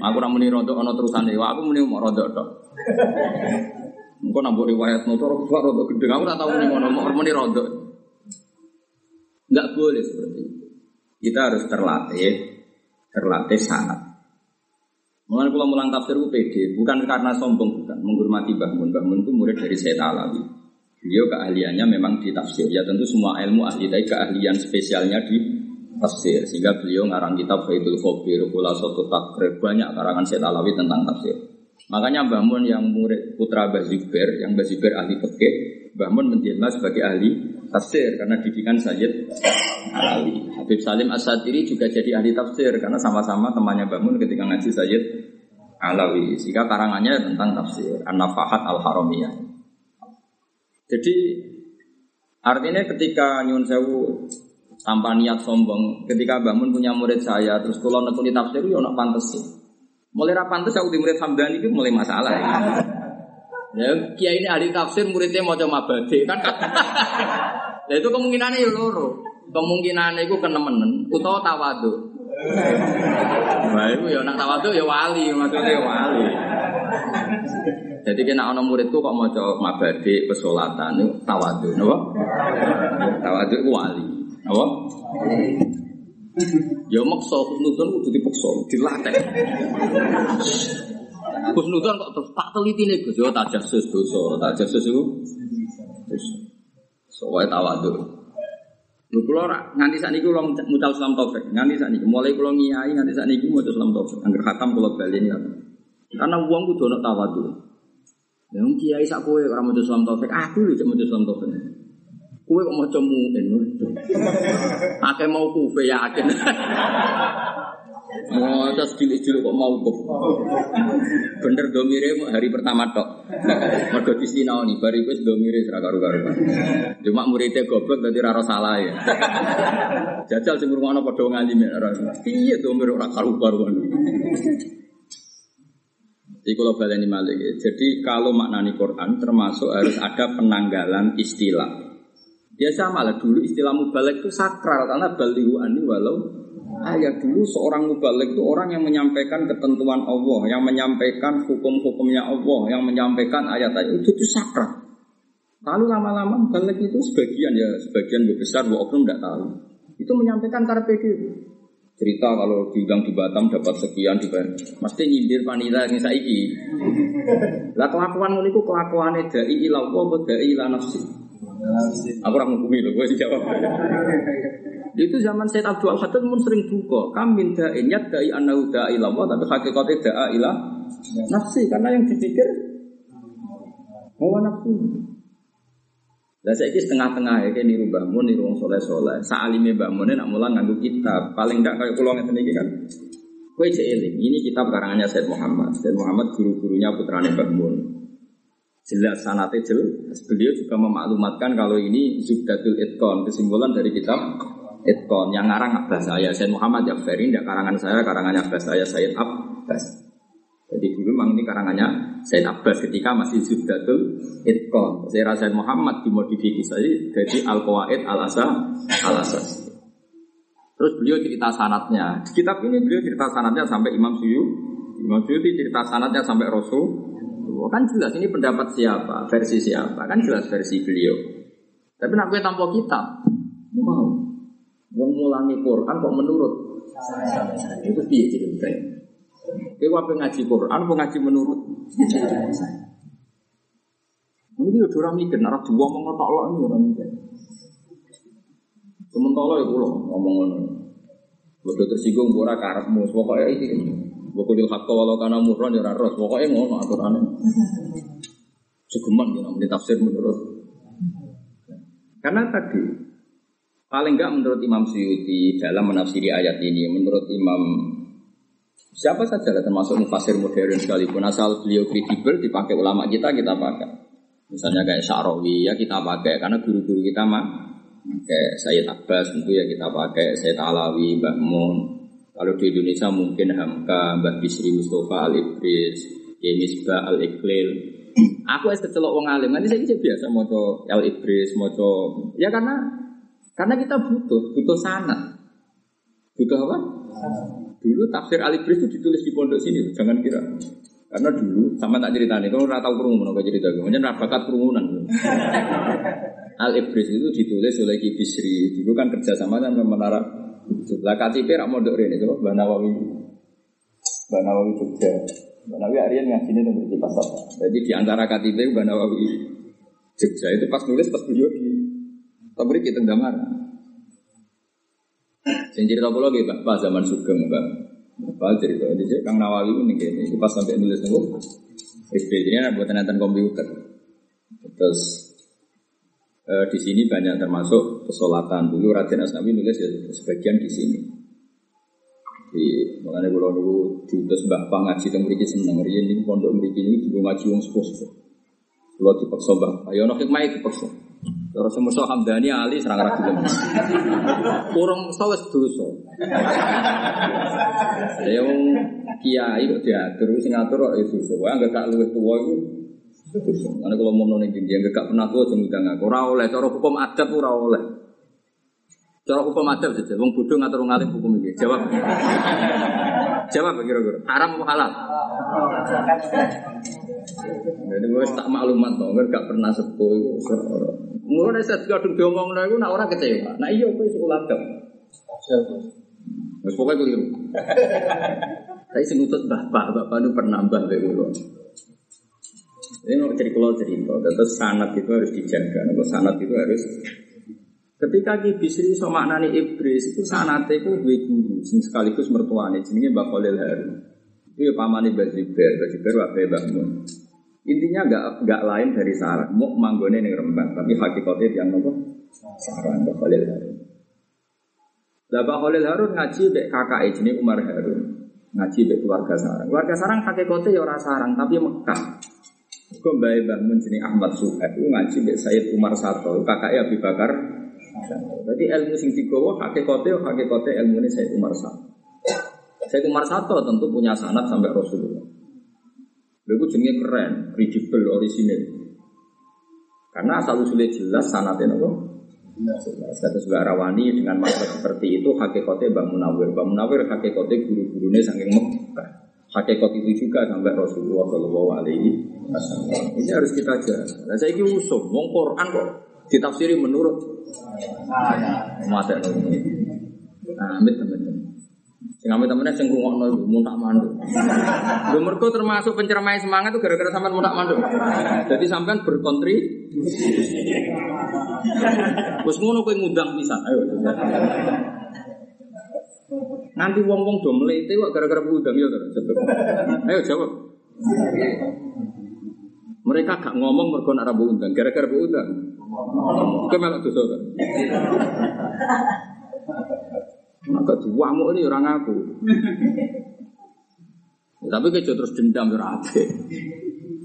Aku ora muni rodok ana terusane. Aku muni mau rodok tok. Engko nambah riwayat motor aku rodok gede. Aku ora tau muni ngono, mau muni rodok. Enggak boleh seperti itu. Kita harus terlatih, terlatih sangat. Mengenai kalau mulang tafsir itu pede, bukan karena sombong, bukan menghormati Mun itu murid dari Sayyid Alawi. Beliau keahliannya memang di tafsir. Ya tentu semua ilmu ahli tapi keahlian spesialnya di tafsir. Sehingga beliau ngarang kitab Faidul Khobir, Kula Soto Takrib, banyak karangan Sayyid Alawi tentang tafsir. Makanya Mbah Mun yang murid putra Mbah Zubair, yang Mbah Zubair ahli fikih, Mbah Mun menjelma sebagai ahli tafsir karena didikan Sayyid Alawi. Habib Salim As-Sadiri juga jadi ahli tafsir karena sama-sama temannya Mbah Mun ketika ngaji Sayyid Alawi. Sehingga karangannya tentang tafsir An-Nafahat Al-Haramiyah. Jadi artinya ketika Nyun Sewu tanpa niat sombong, ketika Mbah Mun punya murid saya, terus kalau nekuni tafsir, ya nak pantas sih. Mulai ra aku di murid Hamdani itu mulai masalah ya. Ya, kiai ini ahli tafsir muridnya mau coba mabade kan. Nah itu kemungkinannya ya loro. Kemungkinannya itu kenemenen utawa tawadu. Itu ya nak tawadu ya wali, maksudnya ya wali. Jadi kena ono muridku kok mau coba mabade pesolatan itu tawadu, napa? Tawadu itu wali, napa? Ya maksa husnudon kudu dipaksa, dilatih. Husnudon kok terus tak nih Gus, yo tajasus dosa, tajasus itu dosa. Soalnya tawadhu. Lu kula nganti sakniki kula mucal Islam taufik, nganti sakniki mulai kula ngiyai nganti sakniki mucal Islam taufik. Angger khatam kula baleni Karena uang kudu ana tawadhu. Yang kiai sak kowe ora maca Islam taufik, aku lho cek maca Islam taufik. Kowe kok maca muin. Akeh mau kufe yakin. Mau terus cilik-cilik kok mau kuf. Bener domire hari pertama tok. Mergo disinaoni bar iku wis domire ora karo-karo. Cuma muridnya goblok dadi ora salah ya. Jajal sing ngrungokno padha ngalime ora. Piye domire ora karo-karuan. Jadi kalau baleni malik ya. Jadi kalau maknani Quran termasuk harus ada penanggalan istilah. Ya sama lah dulu istilah mubalik itu sakral karena balihu ani walau ayat dulu seorang mubalik itu orang yang menyampaikan ketentuan Allah, yang menyampaikan hukum-hukumnya Allah, yang menyampaikan ayat-ayat itu itu sakral. Lalu lama-lama balik itu sebagian ya sebagian besar, bu oknum tidak tahu. Itu menyampaikan karpe cerita kalau diundang di Batam dapat sekian dibayar. Mesti nyindir ini saiki. Lah kelakuan itu kelakuan dai ila Allah dai ila nafsi. Aku orang menghukumi loh, gue jawab. Itu zaman Said Abdul Haddad pun sering buka. Kam min da'in yad da'i annahu da'i Allah tapi hakikatnya da'a ila nafsi karena yang dipikir hawa nafsu. Lah saya ini setengah-tengah ya, kayak niru bangun, niru wong soleh. Saalime bangunnya nak mulang nganggu kitab. Paling tidak kayak pulau ngeten ini kan. Kue eling, ini kitab karangannya Said Muhammad. Said Muhammad guru-gurunya putrane bangun. Jelas sanate jelas. Beliau juga memaklumatkan kalau ini Zubdatul Itkon, kesimpulan dari kitab Itkon yang ngarang Abbas saya Said Muhammad Jafari tidak karangan saya karangannya Abbas saya Said Abbas memang ini karangannya Said Abbas ketika masih Zubdatul Itkon saya Said Muhammad dimodifikasi jadi Al Qawaid Al terus beliau cerita sanatnya. Di kitab ini beliau cerita sanatnya sampai Imam Suyu Imam Suyu cerita sanatnya sampai Rasul kan jelas ini pendapat siapa versi siapa? Kan jelas versi beliau. Tapi nak gue tanpa kitab mau. Wong mulangi Quran kok menurut? Itu piye jadi. Kowe apa ngaji Quran, apa ngaji menurut? Ini udah orang mikir, narap dua ngomong ngotak lo ini orang mikir. Sementara ya pulau ngomong ngono. Bodoh tersinggung ora karepmu, pokoknya ini. Bokudil hakka walau karena murran ya ros, pokoknya ngono aturannya. Segeman ya namanya tafsir menurut. Karena tadi Paling enggak menurut Imam Suyuti dalam menafsiri ayat ini, menurut Imam siapa saja lah termasuk mufasir modern sekalipun asal beliau kredibel dipakai ulama kita kita pakai. Misalnya kayak Syarawi ya kita pakai karena guru-guru kita mah kayak Sayyid Abbas tentu ya kita pakai Sayyid Alawi, Mbak Mun. Kalau di Indonesia mungkin Hamka, Mbak Bisri Mustafa Al Ibris, Misbah Al Iqlil. Aku es kecelok wong alim, nanti saya biasa mau Al Ibris, mau ya karena karena kita butuh, butuh sanat. Butuh apa? Dulu tafsir Al-Ibris itu ditulis di pondok sini, jangan kira. Karena dulu sama tak cerita nih, kalau nggak tahu kerumunan, kau cerita gue, macam bakat kerumunan. Al Ibris itu ditulis oleh Ki Bisri. Dulu kan kerja sama dengan menara. Lah KTP rak mondok ini, coba Mbak Nawawi, Mbak Nawawi Jogja. Mbak Nawawi Aryan ngaji ini di pasar. Jadi di antara KTP Mbak Nawawi Jogja itu pas nulis pas beliau di tapi kita gambar. Sing cerita kula nggih Pak zaman Sugeng, Pak. Pak cerita jadi Kang Nawawi ini pas sampai nulis nunggu SPJ ini buat nonton komputer. Terus eh, di sini banyak termasuk pesolatan dulu Raden Asnawi nulis ya sebagian di sini. Di mengenai pulau dulu diutus Mbah Pang ngaji teng mriki seneng riyen ini pondok mriki ini juga ngaji wong sepuh-sepuh. Kula dipaksa Mbah, ayo ono hikmah dipaksa. Terus musuh Hamdani Ali serang ra gelem. Kurang musuh wis dosa. Ya wong kiai kok diatur sing ngatur kok itu dosa. Wae anggere gak luwih tuwa iku dosa. Ana kalau mau ning ndi anggere gak pernah tuwa jeng udang aku. Ora cara hukum adat ora oleh. Cara hukum adat saja, wong bodho ngatur ngalim hukum iki. Jawab. Jawab kira-kira. Haram atau halal? Jadi gue tak maklumat dong, gak pernah sepuh itu. Mulai saya kadung diomong nah, nak orang kecewa. Nah iya, gue sekolah dong. Mas pokoknya keliru. Tapi sing utus bapak, bapak itu pernah mbah dari ulo. Ini mau cerita kalau cerita, terus sanat itu harus dijaga. Kalau sanat itu harus Ketika Ki Bisri so maknani iblis itu sanate itu dua guru, sing sekaligus mertuane jenenge Mbak Khalil Harun. Itu ya pamane Mbak Zubair, Mbak Zubair wae Mun. Intinya nggak nggak lain dari sarang. Mau manggone ning Rembang, tapi hakikatnya yang nopo sarang Mbak Khalil Harun. Lah Khalil Harun ngaji mbek kakak jenenge Umar Harun. Ngaji mbek keluarga sarang. Keluarga sarang hakikatnya ya sarang, tapi Mekah. Kok mbak bangun jenenge Ahmad Suhaib ngaji mbek Said Umar Sato, kakaknya Abu Bakar. Jadi ilmu sing digawa hakikatnya hakikatnya ilmu ini Said Umar Sato. Said Umar Sato tentu punya sanad sampai Rasulullah. Lalu jenenge keren, credible, orisinil. Karena asal usulnya jelas sanatnya nopo. Kata juga Rawani dengan makna seperti itu hakikatnya Bang Munawir. Bang Munawir hakikatnya guru-gurunya saking Mekah. Hakikat itu juga sampai Rasulullah Shallallahu Alaihi Wasallam. Ini harus kita jaga. Nah, saya ini usum, wong Quran kok ditafsiri menurut mata Nah, amit teman-teman. Sing amit temennya sing rungokno iku muntak mandu. Lho mergo termasuk penceramai semangat itu gara-gara sampean muntak mandu. Jadi sampean berkontri. Wes ngono kowe ngundang pisan. Ayo. Nanti wong-wong do mlete kok gara-gara ngundang ya to. Ayo jawab. Mereka gak ngomong mergo nek ora undang, gara-gara undang. Kowe melok dosa to. Agak diwamuk ini orang aku. Tapi kejo terus dendam ya ape.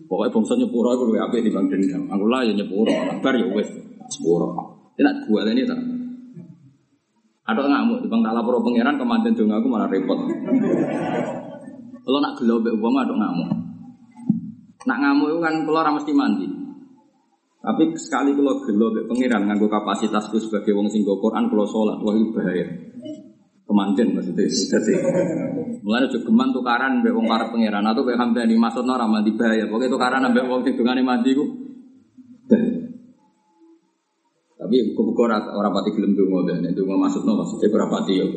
Pokoknya bangsa nyepuro aku lebih ape dibanding dendam. Aku lah ya nyepuro, bar ya wes sepuro. Tidak gua ini tak. Ada ngamuk di bang tak lapor pangeran kemanten dong aku malah repot. Kalau nak gelo be uang ada ngamuk. Nak ngamuk itu kan keluar mesti mandi. Tapi sekali kalau gelo be pangeran nganggo kapasitasku sebagai wong sing Quran kalau sholat wah itu bahaya. Kemanjen maksudnya jadi mulai juga geman tukaran be wong karep pangeran atau be hamdan di maksudnya ora mandi bahaya. Pokoknya tukaran ambek wong sing dungane mandi ku. Tapi buku-buku orang pati gelem dongo dan itu maksudnya maksudnya ora pati yo.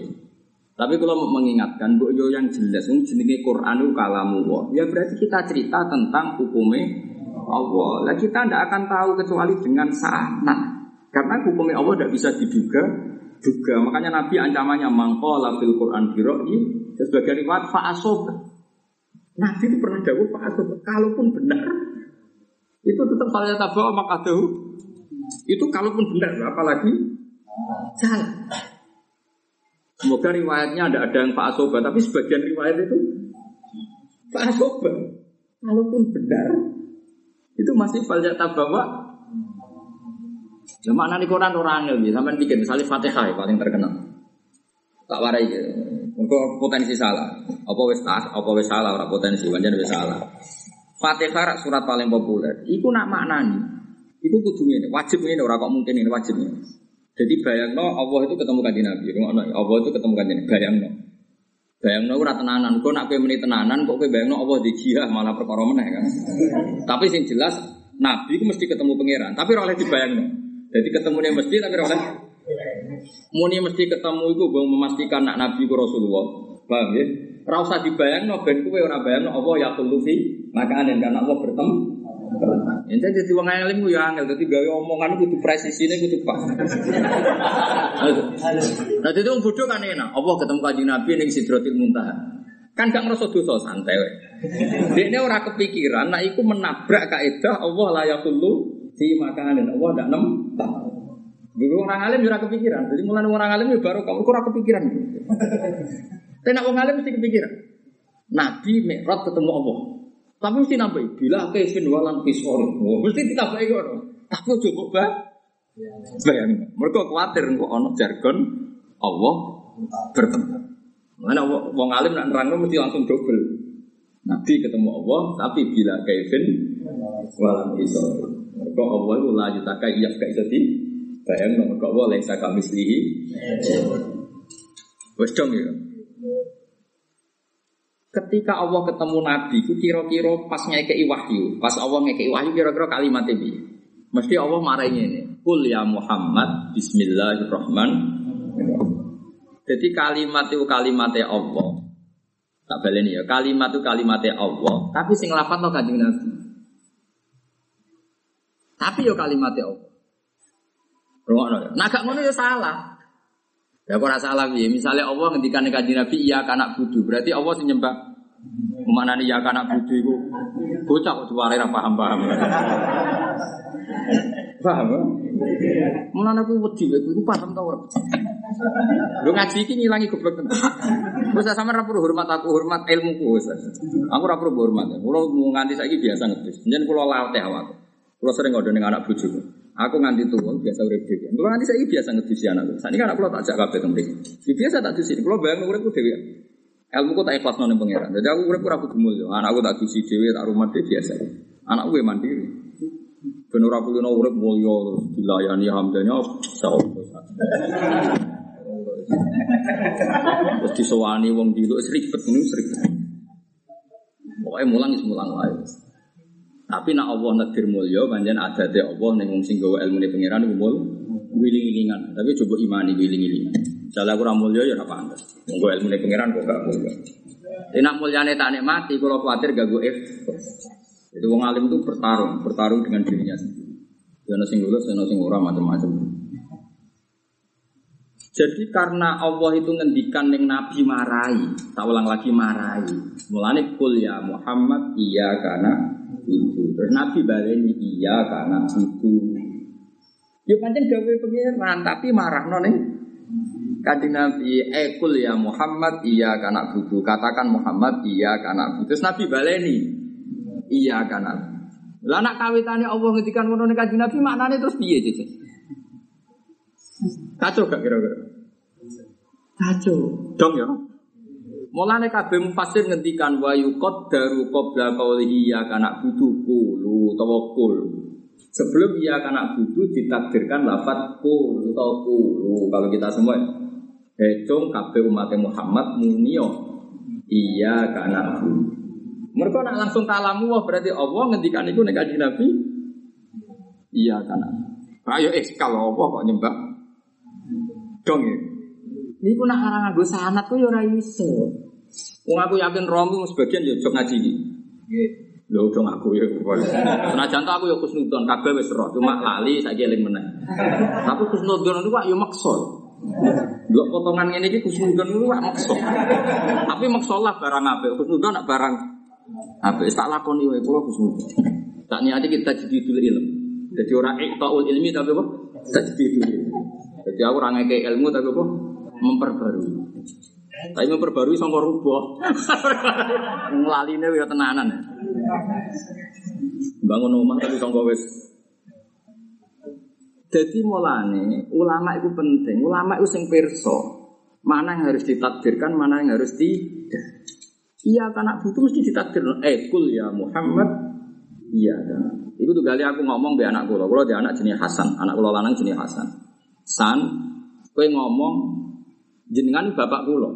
Tapi kalau mengingatkan, bu yo yang jelas, ini jenenge Quran itu kalamu Ya berarti kita cerita tentang hukumnya Allah. Lah kita tidak akan tahu kecuali dengan sana. Karena hukumnya Allah tidak bisa diduga juga. Makanya Nabi ancamannya mangkola fil Quran biroi sebagai riwayat fa'asob. Nabi itu pernah jawab fa'asob. Kalaupun benar, itu tetap saya tabawa makadahu. Itu kalaupun benar, apalagi salah. Semoga riwayatnya ada ada yang fa'asoba, tapi sebagian riwayat itu fa'asoba. Kalaupun benar, itu masih falja tabawa. Ya makna di Quran orang angel sampai bikin misalnya Fatihah yang paling terkenal. Tak warai gitu. Untuk potensi salah. Apa wis apa wis salah ora potensi, pancen wis salah. Fatihah surat paling populer. Iku nak maknani. Iku kudu ini, wajib ini ora kok mungkin ini wajib ini. Jadi bayangno Allah itu ketemu kanjeng Nabi. Allah itu ketemu kanjeng bayangno. Bayangno ora tenanan, kok nak kowe meni tenanan kok kowe bayangno Allah di jihad malah perkara meneh kan. tapi sing jelas Nabi itu mesti ketemu pangeran, tapi ora oleh dibayangno. Jadi ketemunya mesti tapi ora oleh Muni mesti ketemu itu bang memastikan nak Nabi ku Rasulullah. Paham ya? Ora usah dibayangno ben kowe ora bayangno Allah ya khulufi makanan karena Allah bertemu Ini jadi wong alim ku ya angel, dadi gawe omongan kudu presisine kudu pas. Nah, jadi wong bodoh kan enak. Allah ketemu kanjeng Nabi ning Sidratil Muntaha. Kan gak ngerasa dosa santai wae. Dekne ora kepikiran nek iku menabrak kaidah Allah la yaqulu fi makanin. Allah ndak nem. Dulu orang alim ora kepikiran. Jadi mulai orang alim ya baru kamu ora kepikiran. Tapi nak wong alim mesti kepikiran. Nabi Mi'raj ketemu Allah. Tapi mesti nambahi bila kaifin walan kisori. Oh, mesti ditambahi kok. Tapi kok bah. Bayang. Mereka khawatir kok ono jargon Allah bertemu. Mana wong alim nak nerangno mesti langsung double. Nabi ketemu Allah, tapi bila kaifin walan kisori. Mereka Allah itu lanjut takai iya gak bisa di bayang mereka Allah laisa kami. Wes dong ya. Ketika Allah ketemu Nabi, itu kira-kira pas ngekei wahyu, pas Allah ngekei wahyu kira-kira kalimat ini. Mesti Allah marahnya ini. Kul ya Muhammad, Bismillahirrahmanirrahim. Jadi kalimat itu kalimatnya Allah. Tak balik ya, kalimat itu kalimatnya Allah. Tapi sing lafat lo kanjeng Nabi. Tapi yo kalimatnya Allah. Ya. Nah gak ngono ya salah. Ya ora salah piye? Misalnya Allah ngendikan kanjeng Nabi iya kanak budu, berarti Allah sing nyembah Mana nih ya anak budu itu bocah kok diwarai apa paham-paham. Paham? Mulane aku wedi aku paham tau ora. Lu ngaji iki ngilangi goblok tenan. Wis sampe ora perlu hormat aku, hormat ilmuku wis. Aku ora perlu hormat. Kulo nganti saiki biasa ngedus. Jeneng kulo latih awak. Kulo sering ngodo ning anak bojoku. Aku nganti tuwa biasa urip dhewe. Kulo nganti saiki biasa ngedus anakku. Sakniki anak kulo tak jak kabeh teng mriki. Biasa tak dusi. Kulo bayang uripku dhewe. Ilmu ku tak ikhlas nang pangeran. Jadi aku urip ora kudu mulya. Anakku tak dusi dhewe, tak rumah dhewe biasa. Anakku gue mandiri. Ben ora kudu urip mulya dilayani hamdanya sapa. Terus disowani wong dulu ribet ini ribet. Pokoknya mulang is mulang wae. Tapi nak Allah nadir mulya panjen adate Allah ning wong sing gawe ilmu pangeran iku mul wiling-wilingan. Tapi coba imani wiling-wilingan. Jale aku ora mulya ya ora pantes. Wong gawe ilmu pangeran kok gak mulya. Tapi nak mulyane tak nikmati kalau khawatir gak gue Jadi wong alim itu bertarung, bertarung dengan dirinya sendiri. Yana sing lulus, yana sing ora macam-macam. Jadi karena Allah itu ngendikan yang Nabi marahi, tak ulang lagi marahi. Mulane kul ya Muhammad iya karena itu. Terus Nabi baleni iya karena itu. Ya pancen gawe pengiran tapi marah none. Kanjeng Nabi, eh kul ya Muhammad iya karena butuh. Katakan Muhammad iya karena butuh. Terus Nabi baleni iya karena. Lah nak kawitane Allah ngendikan ngono Kanjeng Nabi maknane terus piye, Cece? Kacau gak kira-kira? Kacau. Dong ya. Mulane kabeh mufasir ngendikan wa yuqaddaru qabla qawlihi ya kana butuh kulu tawakkul. Sebelum ia kana butuh ditakdirkan lafat kul atau kulu. Kalau kita semua hitung kabeh umat Muhammad munio iya kana butuh. Mereka nak langsung kalamu wah berarti Allah ngendikan itu nek Nabi. Iya kana. Ayo eh kalau Allah kok nyembah dong ya. Ini pun nak arang nganggo sanat kok ya ora iso. Wong aku yakin Romi sebagian ya jog ngaji iki. Lho dong aku ya. Senajan aku ya kusnudon kabeh wis roh, cuma lali saiki eling meneh. Tapi kusnudon itu kok ya maksa. Lho potongan ngene iki kusnudon itu kok maksa. Tapi maksa lah barang apik, kusnudon nak barang apik tak lakoni wae kula kusnudon. Tak niati kita jadi dulu ilmu. Jadi orang iktaul ilmi tapi apa? Tajdidul ilmi. Jadi aku orang ngeke ilmu tapi apa? Memperbarui. Tapi memperbarui sama rubah. Ngelaline ya tenanan. Bangun rumah tapi sama wis. Jadi mulane ulama itu penting. Ulama itu sing perso. Mana yang harus ditakdirkan, mana yang harus tidak. Iya karena butuh mesti ditakdir. Eh kul ya Muhammad. Iya kan. Itu tuh kali aku ngomong be anak kulo. Kulo dia anak jenis Hasan. Anak kulo lanang jenis Hasan. San, kue ngomong jenengan bapak kulo.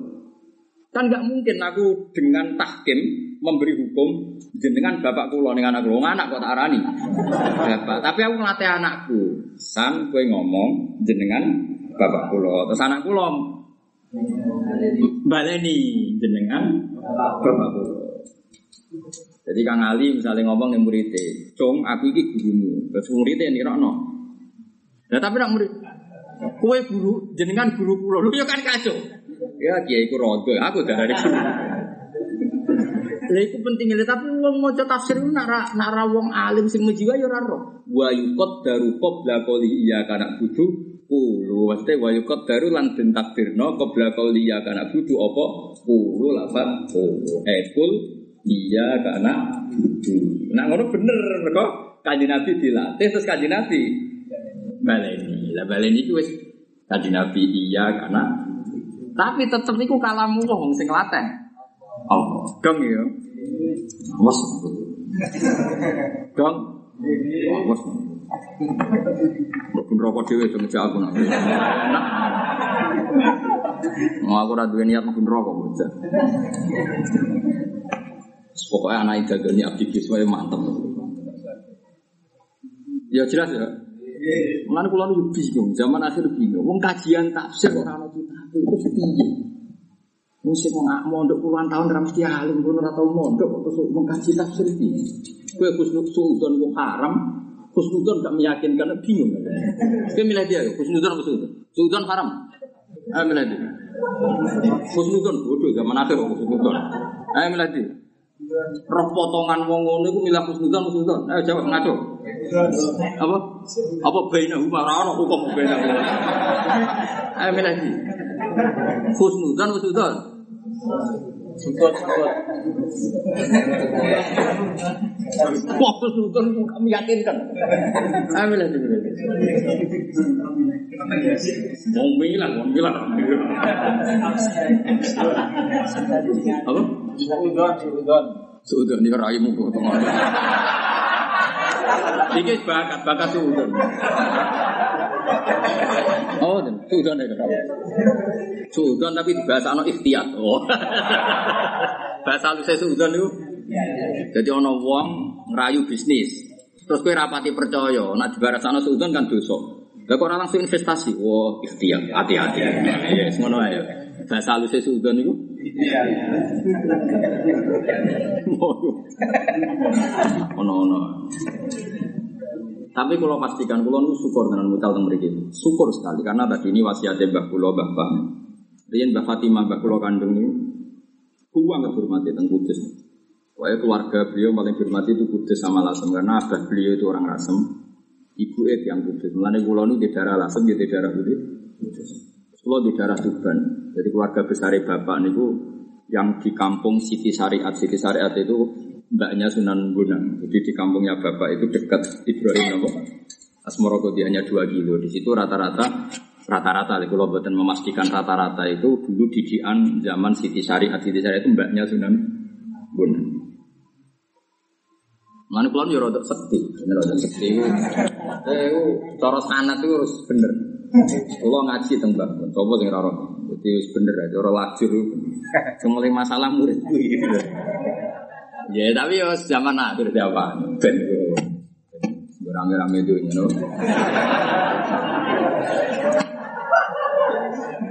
Kan nggak mungkin aku dengan tahkim memberi hukum jenengan bapak kulo dengan anak kulo anak kok tak arani. Bapak. Tapi aku ngelatih anakku. San, kue ngomong jenengan bapak kulo. Terus anak kulo baleni jenengan bapak kulo. Jadi Kang Ali misalnya ngomong nih muridnya, Cung, aku ini gurumu. Terus muridnya ini rokno. Nah tapi nak murid, kue guru, jenengan guru kulo, lu ya kan kacau. Ya kiai ku rodo, aku dari guru. Lah iku pentingnya, tapi wong maca tafsir nak nak wong alim sing mejiwa ya ora roh. Wa yuqad daru qabla qawli iya kana budu kulo. Maksudnya wa yuqad daru lan den takdirno qabla qawli iya kana budu apa kulo lafat kulo. Eh kul iya karena budu. Nah ngono bener mereka kanjeng Nabi dilatih terus kanjeng Nabi baleni. Lah baleni itu wis kanjeng Nabi iya karena tapi tetep niku kalamu wong sing latih. Oh, dong ya. Awas. Dong. Awas. Mbok rokok dhewe dong ngejak aku nak. Nah. Mau aku ora duwe niat pun rokok bocah. Pokoknya anak itu gani aktivis semuanya mantep. Ya jelas ya. Mulane kula nu bingung, zaman akhir bingung. Wong kajian tafsir ora ana kitab itu piye? Wong sing ngak mondok puluhan tahun ora mesti alim, pun ora tau mondok terus mengkaji tafsir piye? Kowe Husnul Sultan kok haram, Husnudon gak meyakinkan, bingung. Kowe milih dia, Husnudon apa Sultan? Sultan haram. Ayo milih dia. Husnudon bodoh zaman akhir Husnudon. Ayo milih dia. Roh potongan wong ngono iku milah husnudzon husnudzon. Ayo jawab ngaco. Apa? Apa baina huma ora ono hukum baina huma. Ayo milah iki. Husnudzon husnudzon. Sukut. Wah, husnudzon kami yakinkan. Milah iki. milah iki. Mau milah, mau milah. Apa? Suudon, suudon. Sudah nih raimu kok tengah. Iki bakat bakat sudah. Oh, dan sudah nih kau. Sudah tapi di bahasa no ikhtiyat. Oh. bahasa lu saya sudah nih. Jadi ono wong ngerayu bisnis. Terus kowe rapati percaya, nak di bahasa no sudah kan dosa. Lah kok ora langsung investasi? Wah, ikhtiyat, hati-hati. Ya, ngono ae. Bahasa lu saya sudah nih. Ono-ono. Tapi kalau pastikan kalau nu syukur dengan mutal teng mriki. Syukur sekali karena tadi ini wasiatnya Mbah kula Mbah Bang. Riyen Mbah Fatimah Mbah kula kandung ini kuwang dihormati teng Kudus. Pokoknya keluarga beliau paling dihormati itu Kudus sama Lasem karena abah beliau itu orang Lasem. Ibu itu yang Kudus. Mulane kula nu di daerah Lasem di daerah Kudus. Kula di daerah Tuban. Jadi keluarga besar bapak niku yang di kampung Siti Syariat. Siti Syariat itu mbaknya Sunan Bonang. Jadi di kampungnya bapak itu dekat Ibrahim Nopo. Asmoro hanya 2 kilo. Di situ rata-rata rata-rata kalau buatan memastikan rata-rata itu dulu didian zaman Siti Syariat. Siti Syariat itu mbaknya Sunan Bonang. Mana kulon yo rada sekti, ini rada sekti. Eh, cara sanat itu harus bener. Kalau ngaji teng Mbak, coba sing ora Jadi bener aja ora lajur. Semule masalah murid kuwi. Ya tapi ya zaman akhir apa? Ben. Rame-rame itu, you know.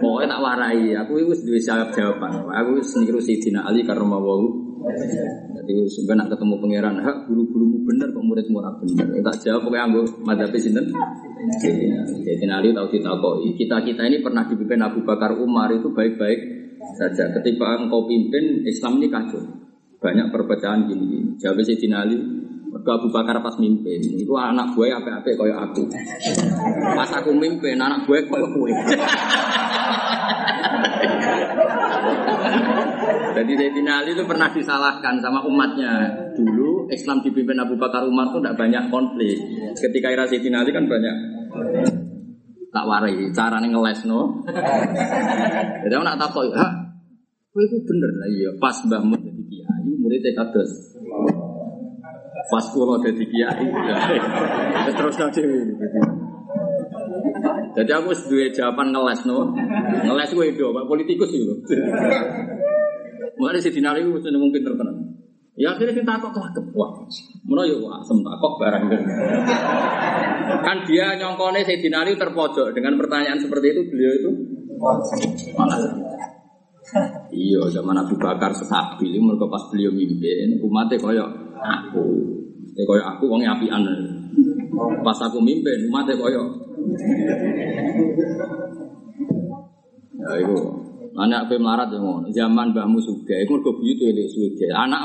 Pokoknya tak warai, aku itu duwe jawab jawaban. Aku wis niru Sayyidina Ali karena mau Jadi sebenarnya nak ketemu pangeran, hak guru-gurumu bener kok muridmu ora bener. Tak jawab pokoknya anggo madzhab sinten. Sayyidina Ali tahu ditakoi. Kita-kita ini pernah dipimpin Abu Bakar Umar itu baik-baik saja. Ketika engkau pimpin Islam ini kacau. Banyak perpecahan gini. Jawab Sayyidina Ali, Mergo Abu Bakar pas mimpin, itu anak gue apik-apik kaya aku. Pas aku mimpin, anak gue kaya kowe. Jadi Sayyidina Ali itu pernah disalahkan sama umatnya. Dulu Islam dipimpin Abu Bakar Umar itu tidak banyak konflik. Ketika era Sayyidina Ali kan banyak tak warai carane ngeles no. Jadi aku nak takut, ha, kowe itu bener lah iya. Pas mbahmu jadi kiai, muridnya kados. Pas kulo jadi kiai, terus nanti. Jadi aku dua jawaban ngeles no, ngeles gue do, pak politikus itu. Mulai si dinari itu mungkin terkenal. Ya akhirnya kita takut lah wah, mana ya wah, takut barang Kan dia nyongkone si dinari terpojok dengan pertanyaan seperti itu beliau itu malah. Iya, zaman Abu Bakar stabil, mereka pas beliau mimpin, umatnya koyok aku, ya koyok aku wongnya apian. Pas aku mimpin, umatnya koyok Ya itu. Anak pe melarat ya. Zaman Mbahmu Suga iku mergo buyut elek suwe. Anak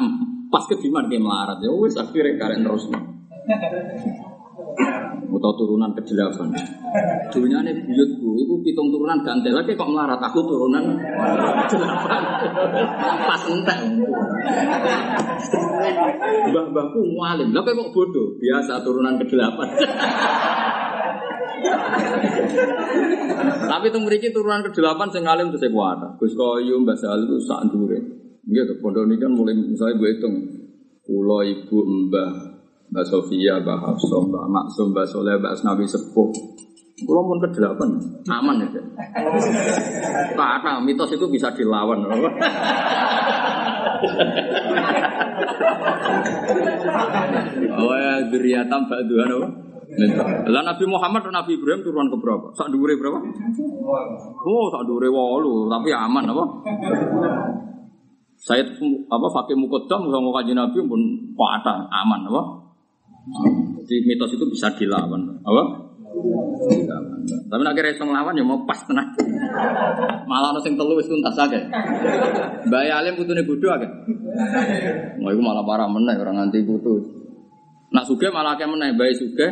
pas kediman ke melarat ya wis akhire karek terus. Atau turunan ke delapan. Dunia ini buyutku, itu pitung turunan ganti lagi kok melarat aku turunan delapan. Pas entek. Mbah-mbahku mualim, lah kok bodoh, biasa turunan ke delapan. Tapi itu memiliki turunan ke delapan sing alim itu saya kuat. Gus Koyum, Mbak Sal itu sak dure. Gitu, ini kan mulai misalnya gue hitung. Pulau ibu mbah, Mbak Sofia, Mbak Hafsah, Mbak Maksum, Mbak Soleh, Mbak Asnawi Sepuh. Pulau pun ke delapan, aman ya. Karena mitos itu bisa dilawan. oh ya, duriatam Mbak Tuhan apa? Lah Nabi Muhammad dan Nabi Ibrahim turun ke berapa? Sak dure berapa? Oh, sak dure walu, tapi aman apa? Saya apa pakai mukodam sama kaji Nabi pun patah aman apa? Jadi mitos itu bisa dilawan, apa? Tapi nak kira iso nglawan ya mau pas tenan. Malah ono sing telu wis tuntas akeh. Mbak Alim putune bodho akeh. Mau iku malah parah meneh orang nganti putu. Nak sugih malah akeh meneh bae sugih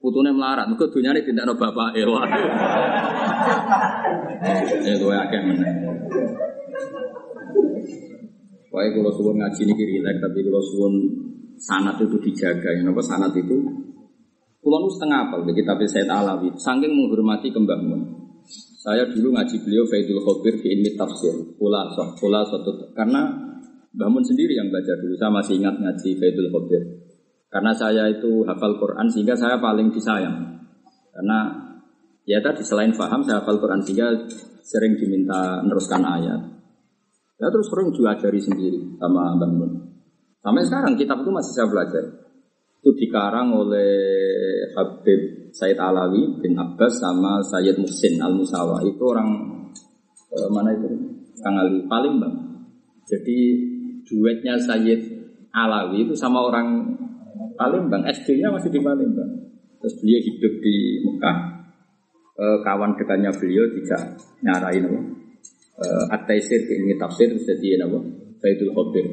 putune melarat. Mergo dunyane dindakno bapake. Waduh. Ya kowe akeh meneh. Pokoknya kalau suwun ngaji ini rileks, tapi kalau suwun sanat itu dijaga. Yang apa sanat itu? Nu setengah apa? Di kitab Said Alawi. Saking menghormati kembangun. Saya dulu ngaji beliau Faidul Khobir di ilmi tafsir. Pula suatu karena Bangun sendiri yang baca dulu. Saya masih ingat ngaji Faidul Khobir. Karena saya itu hafal Quran sehingga saya paling disayang. Karena ya tadi selain paham saya hafal Quran sehingga sering diminta meneruskan ayat. Ya terus sering diajari sendiri sama Mbak Mun. Sampai sekarang kitab itu masih saya belajar. Itu dikarang oleh Habib Said Alawi bin Abbas sama Sayyid Muhsin Al Musawa. Itu orang eh, mana itu? Kang Ali Palembang. Jadi duetnya Sayyid Alawi itu sama orang Palembang. SD-nya masih di Palembang. Terus beliau hidup di Mekah. Eh, kawan dekatnya beliau tidak nyarain apa? uh, At-Taisir ilmi tafsir jadi apa? Faidul Khabir.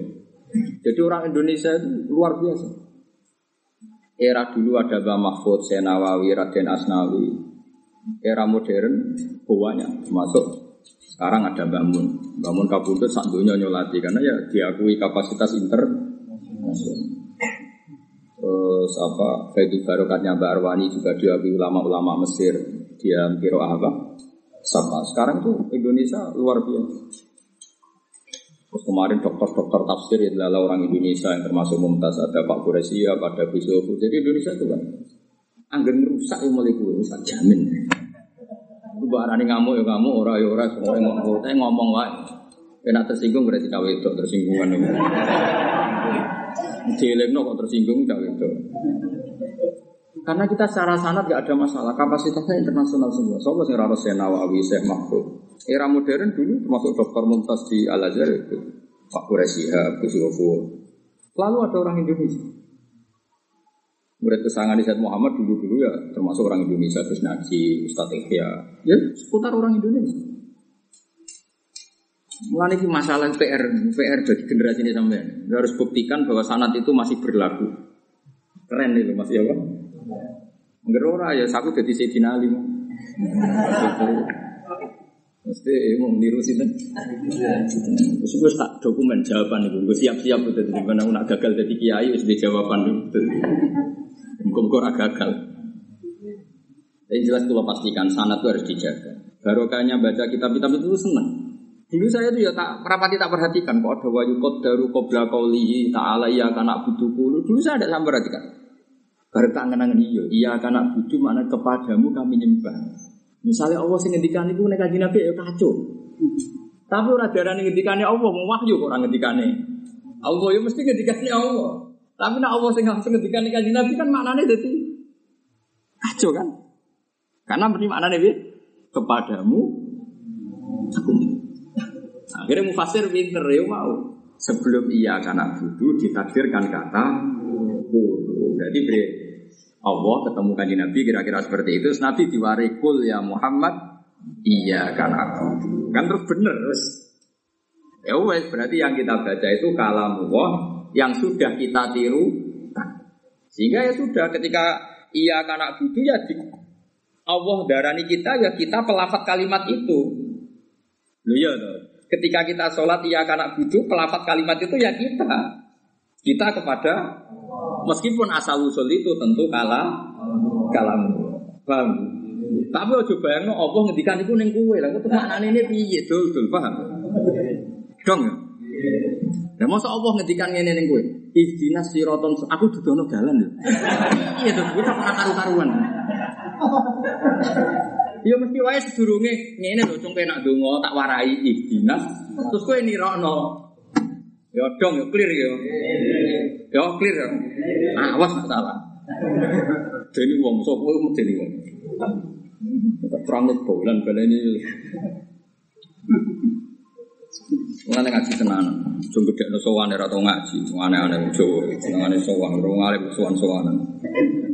Jadi orang Indonesia itu luar biasa. Era dulu ada Mbah Mahfud, Senawawi, Raden Asnawi. Era modern banyak termasuk sekarang ada Mbah Mun. Mbah Mun kabudut sak nyolati karena ya diakui kapasitas inter Terus apa Faidul Barokatnya Mbak Arwani juga diakui ulama-ulama Mesir. Dia kira apa? sama. Sekarang tuh Indonesia luar biasa. Terus kemarin dokter-dokter tafsir ya adalah orang Indonesia yang termasuk Mumtaz ada Pak Quresia, ada Bisofu. Jadi Indonesia itu kan angin rusak yang mulai rusak jamin. Itu barani ngamuk ya ngamuk, ora ya ora, semua ngomong, ngomong wae. Enak tersinggung berarti cawe itu tersinggungan itu. Dilekno kok tersinggung cawe itu. Karena kita secara sanat gak ada masalah, kapasitasnya internasional semua. Soalnya sing Raro Senawawi, Syekh Mahfud. Era modern dulu termasuk Dokter Mumtaz di Al Azhar itu, Pak Quraisyah, Gus. Lalu ada orang Indonesia. Murid kesangan Said Muhammad dulu-dulu ya termasuk orang Indonesia, Gus Naji, Ustadz Ikhya. Ya seputar orang Indonesia. Mulai ini masalah PR, PR bagi generasi ini sampai harus buktikan bahwa sanat itu masih berlaku. Keren nih Mas ya Pak. Enggak ora ya, aku jadi Sayyidina Ali. Mesti mau niru sih kan. Terus gue tak dokumen jawaban itu, gue siap-siap udah di mana nak gagal jadi kiai, sudah jawaban itu. Muka-muka gagal. Yang jelas kalau pastikan sanat itu harus dijaga. Barokahnya baca kitab-kitab itu seneng. Dulu saya tuh ya tak rapati tak perhatikan kok ada wayu daru kobra kaulihi ta'ala ya kana butuhku. Dulu saya ada sampai perhatikan. Baru tak kenangan iya, iya karena butuh mana kepadamu kami nyembah. Misalnya Allah sing ngendikan iku nek kanjeng Nabi ya kacau. Tapi ora darane ngendikane Allah, mau wahyu kok ora ngendikane. Allah ya mesti ngendikane Allah. Tapi nek Allah sing langsung ngendikane kanjeng Nabi kan maknane dadi kacau kan? Karena berarti maknane piye? Kepadamu aku. Akhirnya mufasir pinter ya mau. Sebelum iya karena butuh ditakdirkan kata kulu. Jadi beri Allah ketemu kanji Nabi kira-kira seperti itu. Terus Nabi diwarikul ya Muhammad. Iya aku. Kan terus bener terus. Ya wes berarti yang kita baca itu kalam Allah yang sudah kita tiru. Sehingga ya sudah ketika iya kan aku ya di, Allah darani kita ya kita pelafat kalimat itu. Loh ya Ketika kita sholat iya kan butuh pelafat kalimat itu ya kita. Kita kepada Meskipun asal usul itu tentu kalah kalam. Paham? Tapi ojo bayangno apa ngendikan iku ning kowe. Lah kok maknane ini piye? Dul, dul, paham? Dong. Lah masa Allah ngendikan ngene ning kowe? Ihdinas siraton aku dudono dalan lho. Iya to, kita tak karu-karuan. Ya mesti wae sedurunge ngene lho, cung penak donga tak warai ihdinas. Terus kowe nirokno Ya dong, ya clear ya. Ya clear ya. Awas nak salah. Deni wong sapa mau deni wong. Terang bulan baleni. Mulane ngaji tenan. Jung gedhe no sowan ora tau ngaji. Aneh-aneh Jawa. Senengane sowan, ora ngalih sowan-sowanan.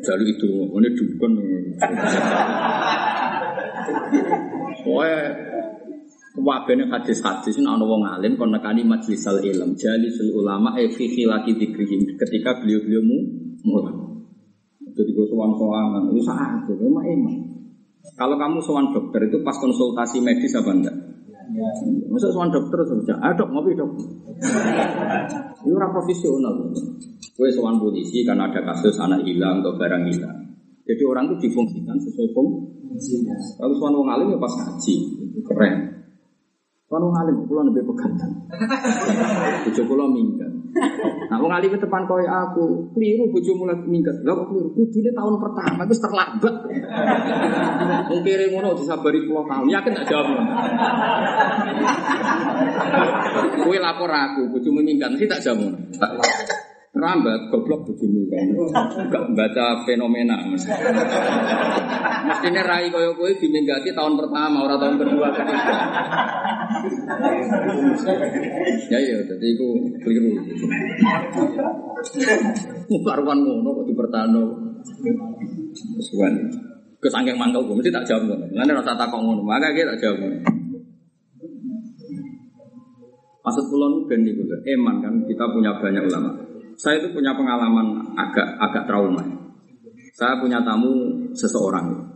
Jaluk itu, ini dukun. Pokoknya Wabene hadis-hadis ini ana wong alim kon nekani majelis al ilm, jalisul ulama e fi khilaki dzikrihim ketika beliau-beliau mu mulai. Jadi gue sowan sowan itu saat itu emang emang. Kalau kamu sowan dokter itu pas konsultasi medis apa enggak? Masa sowan dokter saja, ah dok ngopi dok. Ini orang profesional. Gue sowan polisi karena ada kasus anak hilang atau barang hilang. Jadi orang itu difungsikan sesuai fungsi. Kalau sowan wong alim ya pas ngaji, itu keren. Kan wong alim kula lebih pegantan. Bojo kula minggat. Nah wong alim depan koyo aku, keliru bojo mulai minggat. Lah kok keliru? Kudune tahun pertama wis terlambat. Kere ngono disabari kula tahun. Yakin tak jawab. Kowe lapor aku, bojomu minggat mesti tak jawab. Tak Rambat, goblok bojomu kan. Gak baca fenomena. Mestinya rai koyo kowe diminggati tahun pertama, orang tahun kedua, ketiga. ya ya, jadi itu keliru. Karuan ngono kok dipertano. Kesuwan. Kesangking mangkel gue mesti tak jawab ngono. Ngene rasa takok ngono, maka kita tak jawab. Maksud kula nu ben niku eman kan kita punya banyak ulama. Saya itu punya pengalaman agak agak trauma. Saya punya tamu seseorang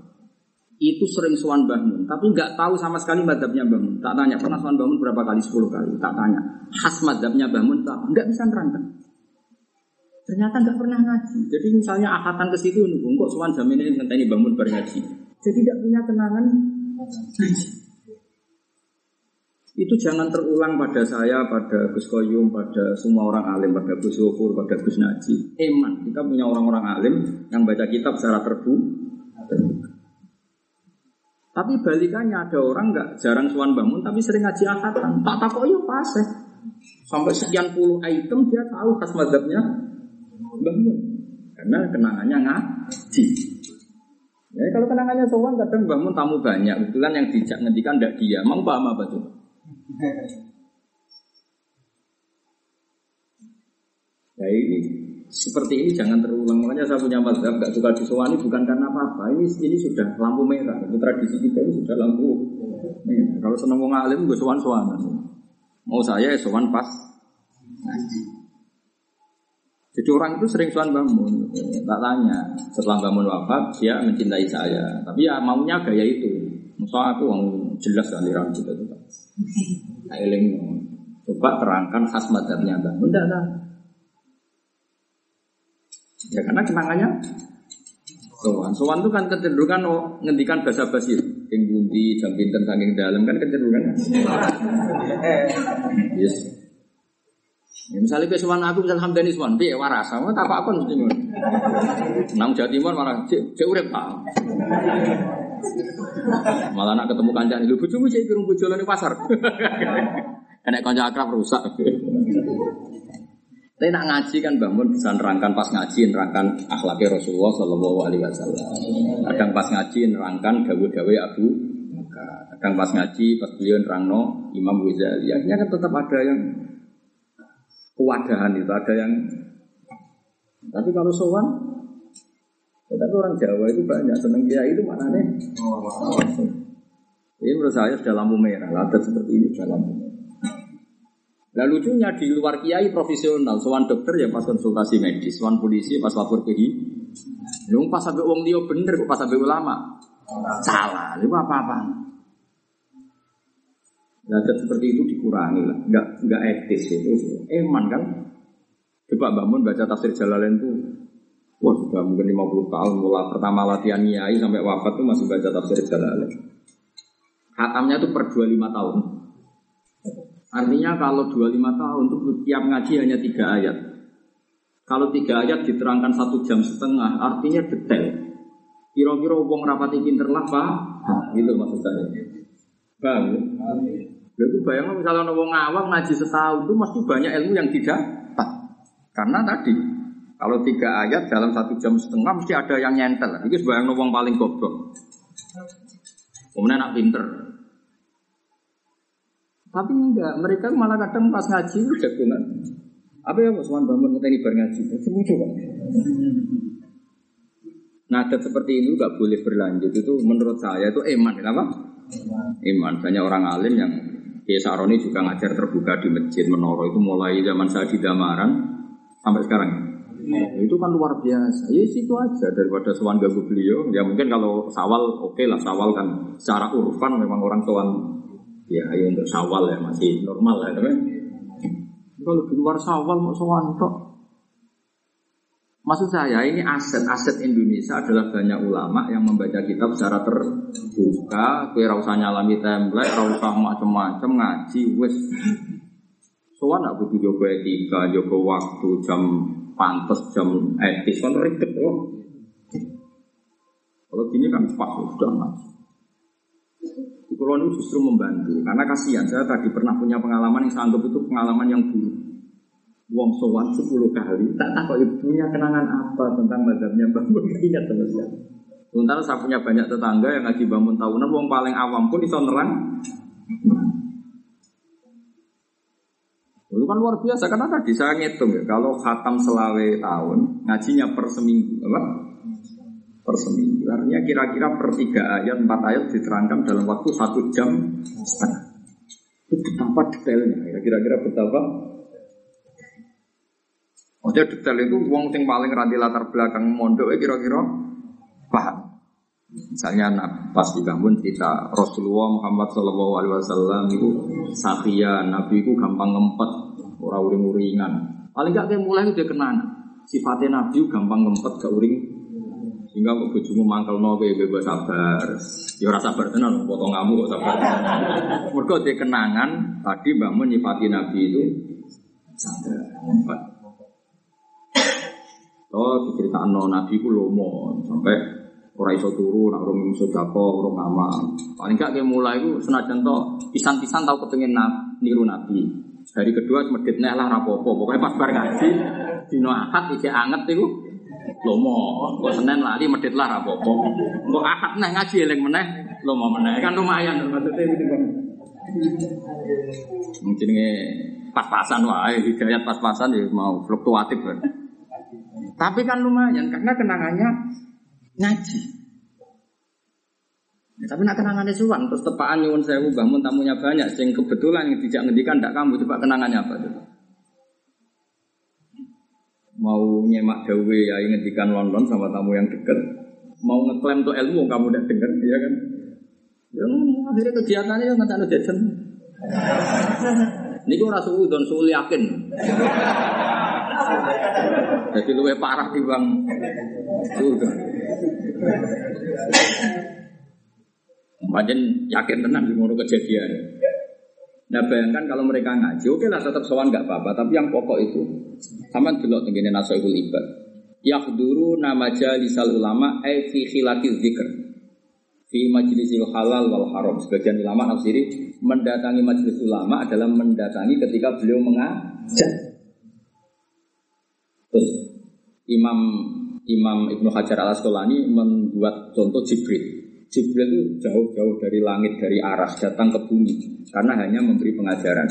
itu sering suan bangun, tapi nggak tahu sama sekali madhabnya bangun. Tak tanya pernah suan bangun berapa kali, 10 kali. Tak tanya khas madhabnya bangun, tak nggak bisa nerangkan. Ternyata nggak pernah ngaji. Jadi misalnya akatan ke situ, kok suan jam ini ngenteni bangun berngaji. Jadi tidak punya kenangan ngaji. Itu jangan terulang pada saya, pada Gus Koyum, pada semua orang alim, pada Gus Yofur, pada Gus Naji. Eman, kita punya orang-orang alim yang baca kitab secara terbuka. Tapi balikannya ada orang nggak jarang suan bangun, tapi sering ngaji akatan. Tak tak pas Sampai sekian puluh item dia tahu khas madhabnya bangun. Karena kenangannya ngaji. Ya, kalau kenangannya sowan kadang bangun tamu banyak, kebetulan yang dijak ngendikan tidak dia, mau paham apa tuh? Ya ini seperti ini jangan terulang. Makanya saya punya mazhab gak suka disewani bukan karena apa-apa. Ini ini sudah lampu merah. Itu tradisi kita ini sudah lampu merah. Kalau seneng mau ngalim gue sowan sowanan. Mau saya ya sowan pas Jadi orang itu sering sowan bangun. Tak tanya. Setelah bangun wafat dia mencintai saya. Tapi ya maunya gaya itu. Masa aku jelas aliran kita Ailing coba terangkan khas madhabnya. Enggak enggak. Ya karena kenangannya Sowan, sowan itu kan kecenderungan oh, ngendikan bahasa basi, yang bunti, jam pinter, saking dalam kan kecenderungan. Yes. Ya, misalnya ke sowan aku misalnya hamdani sowan, dia waras, sama tak apa apa mesti ngono. Nang Jawa Timur marah, cek cek urip pak. Malah nak ketemu kancane, lu bojomu sik kirung bojone pasar. Enek kanca akrab rusak. Tapi nak ngaji kan bangun bisa nerangkan pas ngaji nerangkan akhlaknya Rasulullah Shallallahu Alaihi Wasallam. Kadang pas ngaji nerangkan dawe-dawe Abu Kadang pas ngaji pas beliau nerangno Imam Ghazali. Akhirnya kan tetap ada yang kewadahan itu, ada yang tapi kalau sowan tapi orang Jawa itu banyak seneng dia itu mana nih? Ini menurut saya sudah lampu merah. Latar seperti ini sudah lampu merah. Nah lucunya di luar kiai profesional, soal dokter ya pas konsultasi medis, soal polisi pas lapor ke hi. Lu pas sampai uang dia bener, kok pas sampai ulama salah, lu apa apa? Nah seperti itu dikurangi lah, nggak nggak etis itu, eman kan? Coba bangun baca tafsir Jalalain tuh Wah sudah mungkin 50 tahun mulai pertama latihan nyai sampai wafat tuh masih baca tafsir Jalalain. Hatamnya tuh per 25 tahun. Artinya kalau 25 tahun tuh tiap ngaji hanya tiga ayat. Kalau tiga ayat diterangkan satu jam setengah, artinya detail. Kira-kira uang rapati pinter lah pak, gitu maksud saya. Bang, itu bayangkan misalnya orang awam ngaji setahun itu mesti banyak ilmu yang tidak Karena tadi kalau tiga ayat dalam satu jam setengah mesti ada yang nyentel. Itu sebayang wong paling goblok. Kemudian nak pinter. Tapi enggak, mereka malah kadang pas ngaji jagungan. Apa ya Mas bangun kita ini bar ngaji? Itu? Nadat seperti ini nggak boleh berlanjut itu menurut saya itu iman, kenapa? Iman. Banyak orang alim yang Kiai Saroni juga ngajar terbuka di masjid Menoro itu mulai zaman saya di Damaran sampai sekarang. Itu kan luar biasa. Ya situ aja daripada sowan ganggu beliau. Ya mungkin kalau sawal oke lah sawal kan secara urfan memang orang sowan ya ya untuk sawal ya masih normal ya teman. Kalau di luar sawal mau sowan tok Maksud saya ini aset-aset Indonesia adalah banyak ulama yang membaca kitab secara terbuka, kue usah nyalami template, usah macam-macam ngaji, wes. Soalnya nak butuh jogo etika, jogo waktu, jam pantas, jam etis, kan ribet oh. Kalau gini kan pas sudah ngaji. Kalau ini justru membantu, karena kasihan saya tadi pernah punya pengalaman yang saya anggap itu pengalaman yang buruk. Wong sowan sepuluh kali, tak tahu punya kenangan apa tentang madhabnya bangun ingat sama sekali. Sementara saya punya banyak tetangga yang ngaji bangun tahunan, wong paling awam pun bisa nerang. Itu kan luar biasa karena tadi saya ngitung ya, kalau khatam selawe tahun ngajinya per seminggu, apa? Per seminggu. Artinya kira-kira per tiga ayat, empat ayat diterangkan dalam waktu satu jam setengah. Itu betapa detailnya, ya, kira-kira betapa Maksudnya detail itu uang sing paling ranti latar belakang mondok ya kira-kira paham. Misalnya nah, pas dibangun cerita Rasulullah Muhammad Shallallahu Alaihi Wasallam itu sakya Nabi itu gampang ngempet orang uring uringan. Paling gak kayak mulai udah kenang sifatnya Nabi gampang ngempet ke uring sehingga kok bojomu mangkel no kayak bebas sabar. Ya rasa sabar tenan potong kamu kok sabar. Mergo dia kenangan tadi bangun nyifati Nabi itu sabar ngempet. Oh, diceritakan no Nabi ku lomo sampai orang iso turu, nak orang iso dapo, orang amal. Paling gak kayak mulai itu senajan to pisan-pisan tahu kepengen nab, niru Nabi. Hari kedua medit nih lah rapopo. Pokoknya pas bar ngaji, dino akad isi anget itu lomo. Kok senen lali medit lah rapopo. Kok akad nih ngaji eleng meneh, lomo meneh kan lumayan maksudnya gitu kan. Pas-pasan wae, hidayat pas-pasan ya mau fluktuatif kan. Tapi kan lumayan karena kenangannya ngaji. Ya, tapi nak kenangannya suwan terus tepaan nyuwun sewu bangun tamunya banyak sing kebetulan yang tidak ngendikan tidak kamu coba kenangannya apa tuh? Mau nyemak dawe ya ngendikan London sama tamu yang deket mau ngeklaim tuh ilmu kamu udah denger ya kan? Ya akhirnya kegiatannya yang nggak jajan. Ini gue rasa udon suul yakin. Jadi luwe parah di bang sudah. Macam yakin tenang di mulu kejadian. Nah bayangkan kalau mereka ngaji, oke lah tetap sowan nggak apa-apa. Tapi yang pokok itu, sama dulu tenggine nasoibul ibad. Yakhduru nama jalisal ulama, eh fi khilati zikr. Fi majlisil halal wal haram. Sebagian ulama nafsiri mendatangi majelis ulama adalah mendatangi ketika beliau mengajar. Terus Imam Imam Ibnu Hajar al Asqalani membuat contoh Jibril. Jibril itu jauh-jauh dari langit, dari aras, datang ke bumi. Karena hanya memberi pengajaran.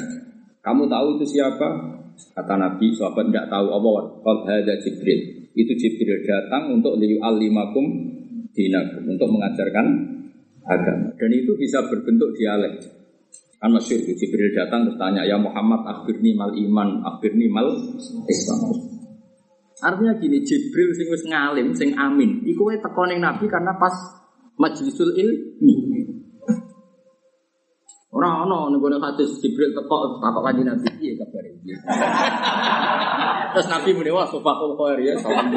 Kamu tahu itu siapa? Kata Nabi, sahabat tidak tahu apa. Qad ada Jibril. Itu Jibril datang untuk liyu alimakum dinakum. Untuk mengajarkan agama. Dan itu bisa berbentuk dialek. Kan masyur, Jibril datang bertanya, Ya Muhammad, akhirni mal iman, akhirni mal Islam. Artinya gini, Jibril sing wis ngalim, sing amin, iku wae teko Nabi karena pas majlisul ilmi. Ora ono ning gone hadis Jibril teko takok kanjeng Nabi piye kabare iki. Terus Nabi muni wah sofakul khair ya salam.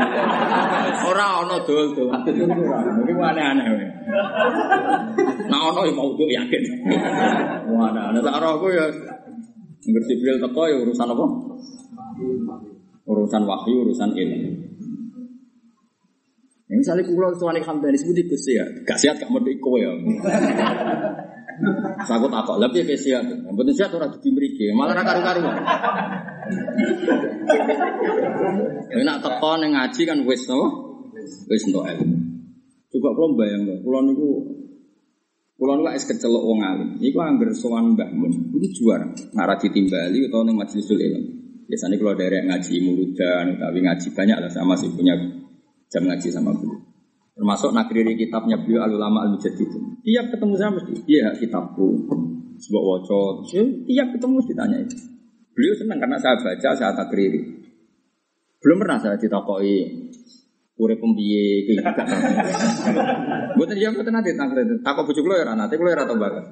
Ora ono dol dol. Hadis itu ora. Iki aneh-aneh wae. Nah ono ya mau yakin. Wah, ana tak aku ya ngerti Jibril teko ya urusan apa? urusan wahyu, urusan ilmu. Ya, misalnya pulau suami hamdani sebut Gus ya, gak sehat gak mau iko ya. Sakut apa? Lebih kayak sehat. Betul sehat orang di mriki, malah karu karuan. Ya nak tekan yang ngaji kan wis no, wis entuk ilmu. Coba kalau bayang loh, pulau niku Kulo nu es kecelok wong alim. Iku angger sowan Mbah Mun. Iku juara. Nara ditimbali utawa ning majlisul ilmu. Biasanya kalau dari ngaji murudan, tapi ngaji banyak lah sama sih punya jam ngaji sama beliau. Termasuk nakriri kitabnya beliau al ulama al mujaddid. Tiap ketemu saya mesti, iya kitabku. Sebuah wocot, tiap ketemu mesti tanya itu. Beliau senang karena saya baca, saya takriri. Belum pernah saya ditakoi urip pembiye iki gak tahu. Mboten ya mboten nate tak takok bojo kula ya nate kula ya ora tau bakat.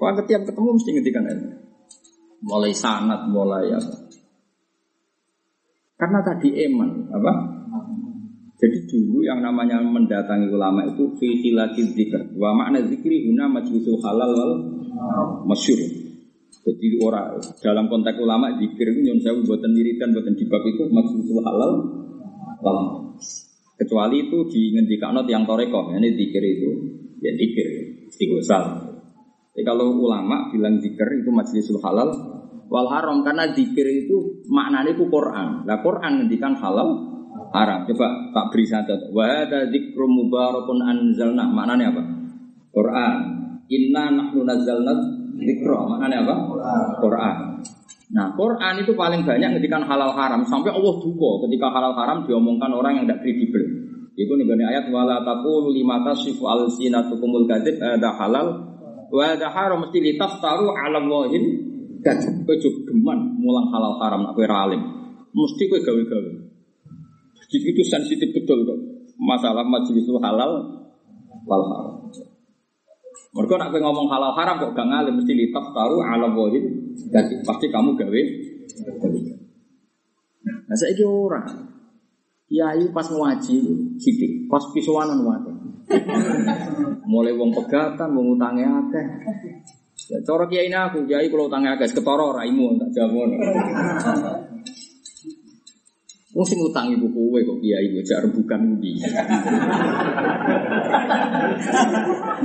Wah tiap ketemu mesti ngendikan itu. Mulai sanat, mulai apa. Karena tadi eman, apa? Jadi dulu yang namanya mendatangi ulama itu fi khilafil dzikr. Wa makna zikri huna majlisul halal wal masyhur. Jadi orang dalam konteks ulama zikir itu nyon sewu buatan wiridan buatan dibab itu majlisul halal wal kecuali itu di ngendikano yang toreko ini zikir itu ya zikir istighosal. Jadi kalau ulama bilang zikir itu majlisul halal wal haram karena zikir itu maknanya itu Quran. Nah Quran ngendikan halal haram. Coba tak beri satu. Wa hadza dzikru mubarakun anzalna. Maknanya apa? Quran. Inna nahnu nazzalna dzikra. Maknanya apa? Quran. Nah, Quran itu paling banyak ketika halal haram sampai Allah duka ketika halal haram diomongkan orang yang tidak kredibel. Itu nih ayat wala taqulu lima tasifu alsinatukumul kadzib ada halal wa ada haram mesti litaftaru ala wahid kadzib. Kowe geman mulang halal haram nak kowe alim. Mesti kowe gawe-gawe. Jadi itu sensitif betul kok. Masalah majlisul halal wal haram. Mereka nak ngomong halal haram kok gak ngalim mesti litaf taruh ala wahid. Jadi pasti kamu gawe. Nah saya ini orang. Kiai pas ngaji sidik, pas pisuanan wae. Mulai wong pegatan, wong utangnya akeh. Ya, cara kiai aku, kiai kalau utangnya akeh, ketoro raimu tak jawab. Wong sing utang ibu kowe kok kiai bocah rebukan budi.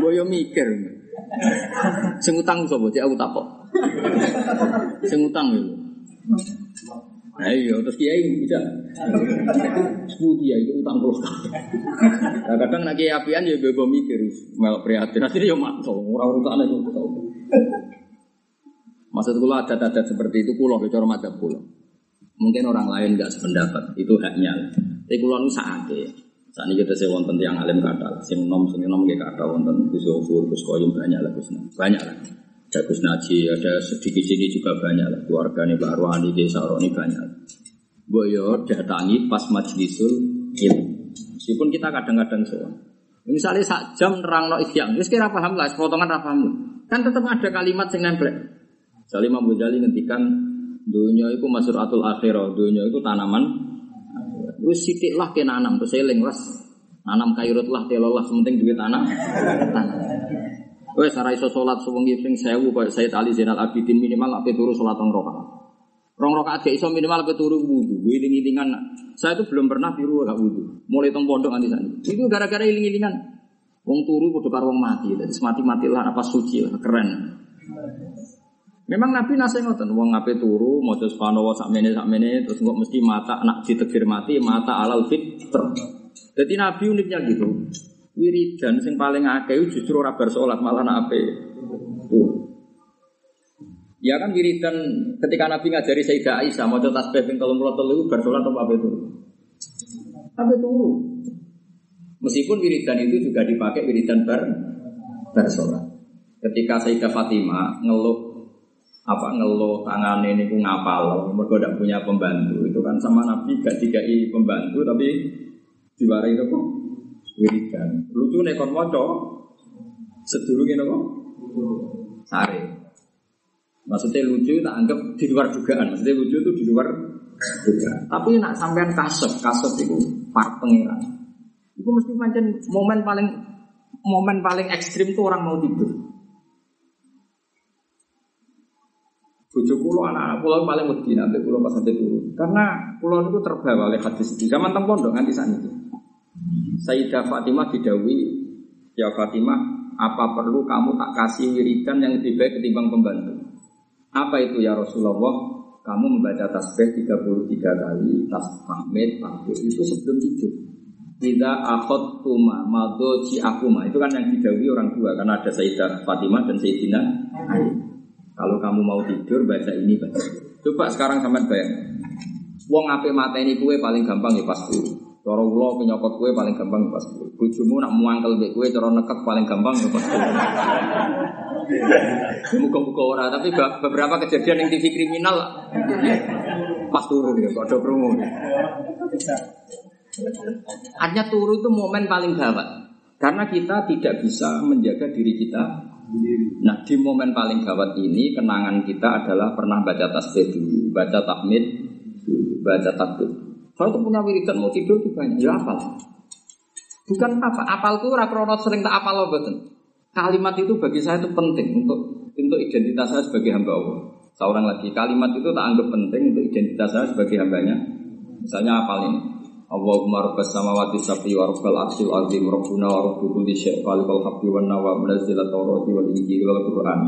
Boyo mikir. Sing utang sapa cek aku takok. Sing utang lho. Ayo terus kiai bisa. Sepuluh kiai itu utang puluh Nah, kadang nak kiai apian ya bebo mikir melok prihatin. Akhirnya ya mantul orang urutan itu. Maksud kula adat-adat seperti itu kulo bicara madzhab kulo. Mungkin orang lain nggak sependapat, itu haknya. Tapi kulo nu saate. Saat ini kita wonten yang alim kata, sing nom sing nom kayak kata wonten Gus Yofur, Gus Koyum banyak lah Gus banyak lah. Ada Gus Naji, ada sedikit sini juga banyak lah. Keluarga nih Pak Arwani, Desa Roni banyak. Boyo datangi pas majlisul ilmu. Meskipun kita kadang-kadang soal. Misalnya sak jam nerang no ikhyan, terus kira paham lah, potongan paham. Kan tetap ada kalimat yang nempel. Salim Imam Ghazali ngendikan dunia itu masuratul akhirah, dunia itu tanaman. Terus sidik lah ke nanam, terus seling lah. Nanam kairut lah, telo lah, sementing duit tanah. tanah. Wes ora iso salat sewengi ping 1000 koyo saya tali Zainal Abidin minimal ape turu salat rong rakaat. Rong rakaat gak iso minimal ape turu wudu. Iling-ilingan. Saya itu belum pernah tiru gak wudu. Mulai tong pondok nanti sana. Itu gara-gara iling-ilingan. Wong turu kudu karo wong mati. Jadi mati-matilah apa suci lah, keren. Memang Nabi nasi ngoten, wong ngape turu, terus panowo sak mene, terus nggak mesti mata anak ditegir mati, mata alal fitr. Jadi Nabi uniknya gitu. Wiridan sing paling akeh justru ora bar salat malah nak ape. Ya kan wiridan ketika Nabi ngajari Sayyidah Aisyah mau tasbih ping 33 itu bar salat apa ape turu? Ape turu. Meskipun wiridan itu juga dipakai wiridan bar bar salat. Ketika Sayyidah Fatimah ngeluh apa ngeluh tangan ini ku ngapal, mereka tidak punya pembantu. Itu kan sama Nabi gak dikai pembantu tapi diwarai itu kok wiridan. Lucu nih kon moco sedurung ini kok sare. Maksudnya lucu tak anggap di luar dugaan. Maksudnya lucu itu di luar dugaan. Tapi nak sampean kasep, kasep itu part pengiran. Itu mesti macam momen paling momen paling ekstrim tuh orang mau tidur. Bojo kulo anak-anak kulo paling wedi nanti kulo pas sampai turun. Karena kulo itu terbawa oleh hadis ini. Zaman teng pondok nganti saat itu. Sayyidah Fatimah didawi, ya Fatimah, apa perlu kamu tak kasih wiridan yang lebih baik ketimbang pembantu? Apa itu ya Rasulullah? Kamu membaca tasbih 33 kali, tasbih, tahmid, itu sebelum tidur. Tidak akhot tuma, madoji akuma. Itu kan yang didawi orang dua, karena ada Sayyidah Fatimah dan Sayyidina Ali. Kalau kamu mau tidur baca ini baca. Coba sekarang sama bayang. Wong ape mata ini kue paling gampang ya pas turu. Cara ulo penyokot kue paling gampang pas kue. Bojomu nak muangkel mbek kue cara nekek paling gampang ya pas kue. Muka-muka ora, tapi be- beberapa kejadian yang TV kriminal pas turun ya, kok ada promo. Artinya turu itu momen paling gawat. Karena kita tidak bisa menjaga diri kita Nah di momen paling gawat ini kenangan kita adalah pernah baca tasbih dulu, baca tahmid dulu, baca takbir. Tuh punya wiridan mau tidur tuh banyak, ya apal. Bukan apa, apal tuh rakronot sering tak apal loh betul. Kalimat itu bagi saya itu penting untuk untuk identitas saya sebagai hamba Allah. Seorang lagi kalimat itu tak anggap penting untuk identitas saya sebagai hambanya. Misalnya apal ini. Allahumma rabbas samawati sab'i wa rabbal arsyil azim rabbuna wa rabbu kulli syai' khaliqal haqqi wan nawa munazzilat tawrati wal injili wal qur'an.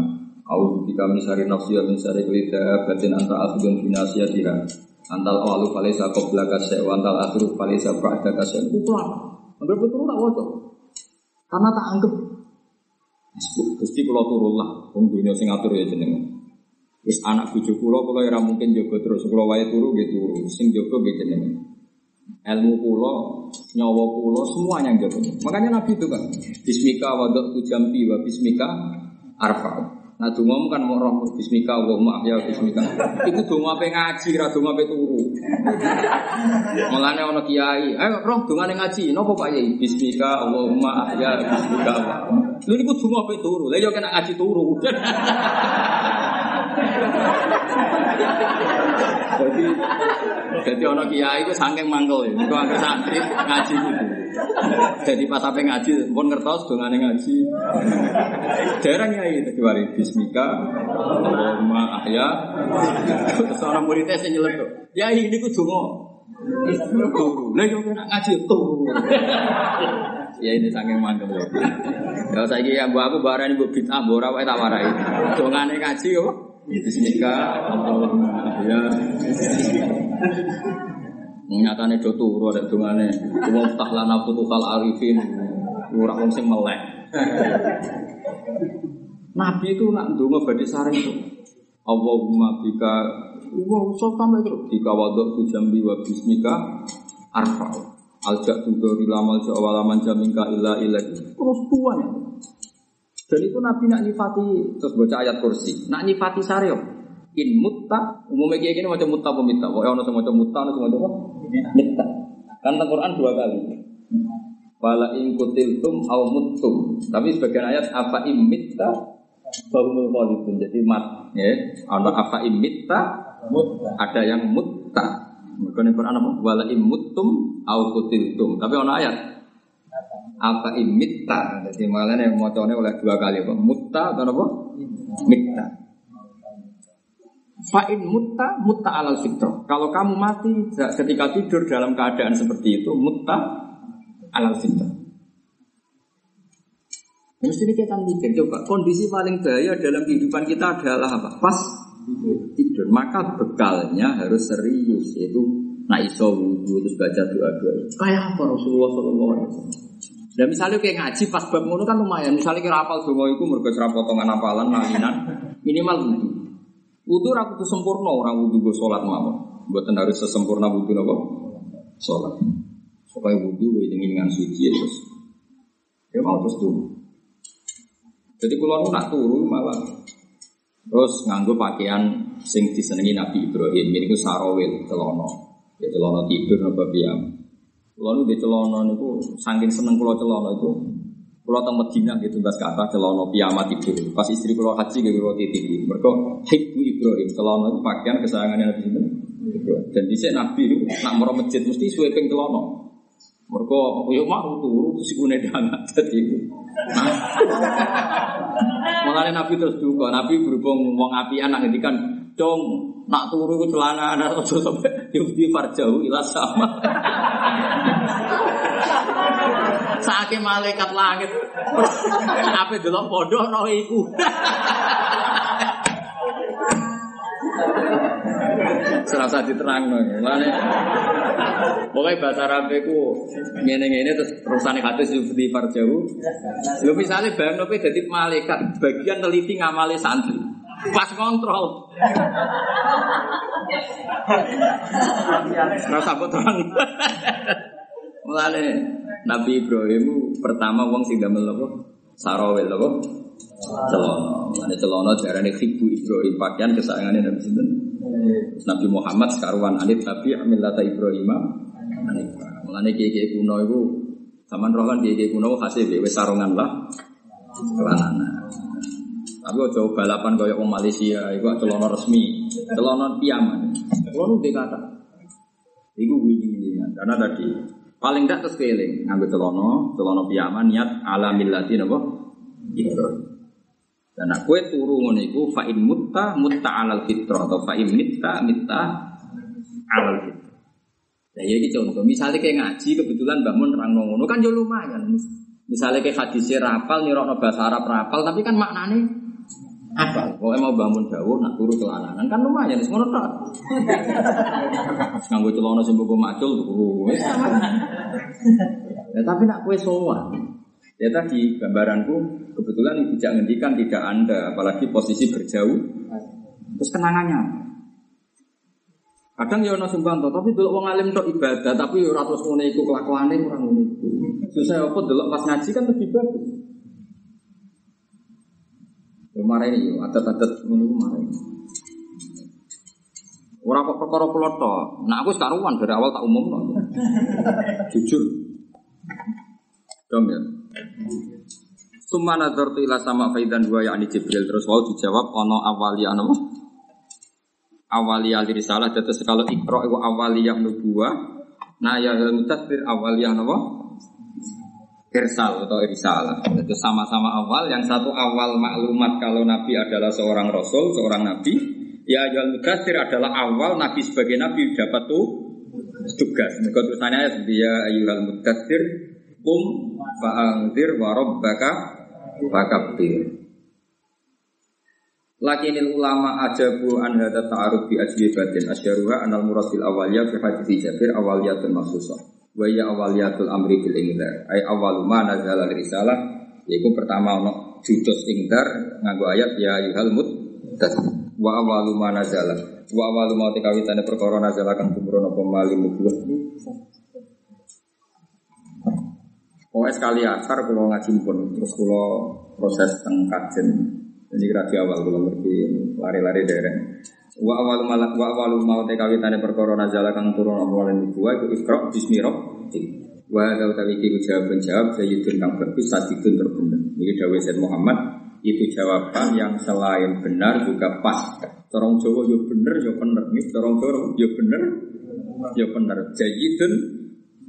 A'udzu bika min syarri nafsi wa min syarri kulli dabbatin anta akhidun bi nasiyatiha. Antal awalu falaysa qablaka syai' wa antal akhiru falaysa ba'daka syai' itu apa anggap betul tak waca. Karena tak anggap. Gusti kula turun lah wong dunya sing atur ya jenengan. Wis anak bojo kula kula ora mungkin jaga terus. Kula wae turu gitu sing jaga nggih jenengan ilmu kulo, nyawa kulo, semuanya yang jago. Makanya Nabi itu kan, Bismika wadok tu jambi wa Bismika arfa. Nah dungamu kan mau roh Bismika wa ya Bismika. Itu dunga apa ngaji, ra dunga apa turu. Mulane ono kiai, ayo roh dunga ngaji, nopo Pak Yai? Bismika Allahumma ahya Bismika. Lha niku dunga apa turu? Lah yo kena ngaji turu. Jadi jadi ono kiai itu saking mangkel ya. Iku angker santri ngaji gitu. Jadi pas sampai ngaji pun ngertos dongane ngaji. Dereng kiai tadi wari bismika Allahumma ahya. Terus orang muridnya sing nyelek. Ya ini ku donga. Turu. Lah yo ngaji turu. Ya ini saking mangkel ya. Ya saiki ya mbok aku barani mbok bid'ah mbok ora wae tak warai. Dongane ngaji yo. Bismika Allahumma ahya. Nyatane do turu ada dungane. Wa ftah lana futuhal arifin. Ora wong sing melek. Nabi itu nak ndonga badhe saring itu. Allahumma bika wa usah sampai terus bika wadok jambi wa bismika arfa. Aljak tu dari lamal ja awalaman jamingka illa illa terus tuan. Dan itu Nabi nak nyifati terus baca ayat kursi. Nak nyifati saryo in mutta umumnya kayak gini macam mutta mitta pokoknya ono semacam mutta ono semacam apa? Mitta kan Quran dua kali. Wala in kutiltum au muttum. Tapi sebagian ayat apa im mitta bahumul khalidun jadi mat ya. Ono apa im mitta ada yang mutta. Bukan Quran apa? Wala im muttum au kutiltum. Tapi ono ayat apa im mitta jadi malah yang mau oleh dua kali apa mutta atau apa mitta Fa'in mutta mutta alal fitrah. Kalau kamu mati ketika tidur dalam keadaan seperti itu, mutta alal fitrah. Yang mesti kita mikir coba kondisi paling bahaya dalam kehidupan kita adalah apa? Pas tidur. Maka bekalnya harus serius yaitu nak iso wudhu terus baca doa doa. Kayak apa Rasulullah Shallallahu Alaihi Wasallam? Dan misalnya kayak ngaji pas bab ngono kan lumayan. Misalnya kira apal donga itu mergo serap potongan apalan nalinan minimal wudhu. Wudhu aku tuh sempurna orang wudhu gue sholat mawon. Buatan harus sesempurna wudhu nopo sholat. Supaya gue ingin dengan suci terus. Ya mau terus tuh. Jadi nu nak turu malah terus nganggo pakaian sing disenengi Nabi Ibrahim. Ini gue sarawil celono. Ya celono tidur nopo biam. Kalau nu celono niku saking seneng kulo celono itu Kulo teng Medina gitu tugas kata celono piyama tidur. Pas istri kulo haji gitu kulo tidur. Mereka hibbu Ibrahim celono itu pakaian kesayangannya Nabi itu. Dan di sini Nabi itu nak mero masjid mesti sweeping celono. Mereka yo mau turu terus ikune dana itu. Mengenai Nabi terus juga Nabi berhubung wong apian nak ngendikan dong nak turu ku celana anak ojo sampai yudi farjau ila sama. Saking malaikat langit. Delok padha no iku. Serasa diterang no. Mane Pokoknya bahasa Arab itu ngene-ngene terus terusane hadis di farjau. Lu misalnya bayang nopo jadi malaikat bagian teliti ngamali santri. Pas kontrol. Rasa terang. Mulane Nabi Ibrahim pertama wong sing damel apa? Sarawel apa? Celono. Mulane celono diarani khibu Ibrahim pakaian kesayangane Nabi sinten? Nabi Muhammad sekaruan anit Nabi millata Ibrahim. Mulane kiye-kiye kuno iku zaman roh kan kiye-kiye kuno hasil wis sarungan lah. Kelanana. Tapi ojo balapan kaya wong Malaysia, iku celono resmi, celono piaman. Kulo nu kata. Iku wingi-wingi karena tadi paling tidak terus ngambil celono, celono piaman niat ala millati napa? Ibrahim. Dan aku turu ngono iku fa in mutta mutta alal fitrah atau fa in mitta mitta alal fitrah. Nah, ya iki contoh, misalnya kayak ngaji kebetulan bangun terang ngono kan yo lumayan. Misalnya kayak hadisnya rapal, nirokno bahasa Arab rapal, tapi kan maknanya apa? Kalau mau bangun dawuh nak turu celananan kan lumayan, semua tok. Nganggo celana sing mbok macul turu. Ya tapi nak kue semua. Ya tadi gambaranku kebetulan tidak ngendikan tidak anda, apalagi posisi berjauh. Terus kenangannya? Kadang ya ono sumbanto, tapi dulu wong alim tok ibadah, tapi ya ora terus iku kelakuane kurang ngene iku. Susah apa delok pas ngaji kan lebih bagus. Marah ini yo, adat-adat ngono iku marah. Ora kok perkara tok. Nah aku sekaruan dari awal tak umumno. Jujur. Dong ya. Suma nazartu ila sama faidan dua yakni Jibril terus wau dijawab ono awaliyah napa? Awaliyah risalah terus kalau ikra itu awaliyah nubuwah nah ya mutatsir awaliyah napa? Irsal atau risalah. Itu sama-sama awal yang satu awal maklumat kalau nabi adalah seorang rasul, seorang nabi. Ya ayyuhal mudaththir adalah awal nabi sebagai nabi dapat tuh tugas. Mereka tulisannya ya ayyuhal mudaththir kum fa'angdir wa rabbaka fakabbir. Lakinil ulama ajabu an hadza ta'aruf bi ajwibatin asyaruha anal murad bil awaliyah fi hadits Jabir awaliyatul maksusah. Wa ya awaliyatul amri bil ingdar. Ay awalu ma nazala risalah yaiku pertama ono judus ingdar nganggo ayat ya ayyuhal mudaththir. Wa awalu ma nazala. Wa awalu ma tekawitane perkara nazala kang tumurun apa mali nubuwah. Pokoknya sekali asar kalau ngaji pun terus kalau proses tengkajen ini kira di awal kalau ngerti lari-lari daerah. Wa awal malak wa awal mau TKW tane perkara nazala kang turun apa walen dua itu ikra bismi rabbik. Wa hadza utawi iki jawab jawab sayyidun kang bagus sadidun terbener. Ini dawuh Sayyid Muhammad itu jawaban yang selain benar juga pas. Torong Jawa yo bener yo bener nih, torong Jawa yo bener yo bener. Jayyidun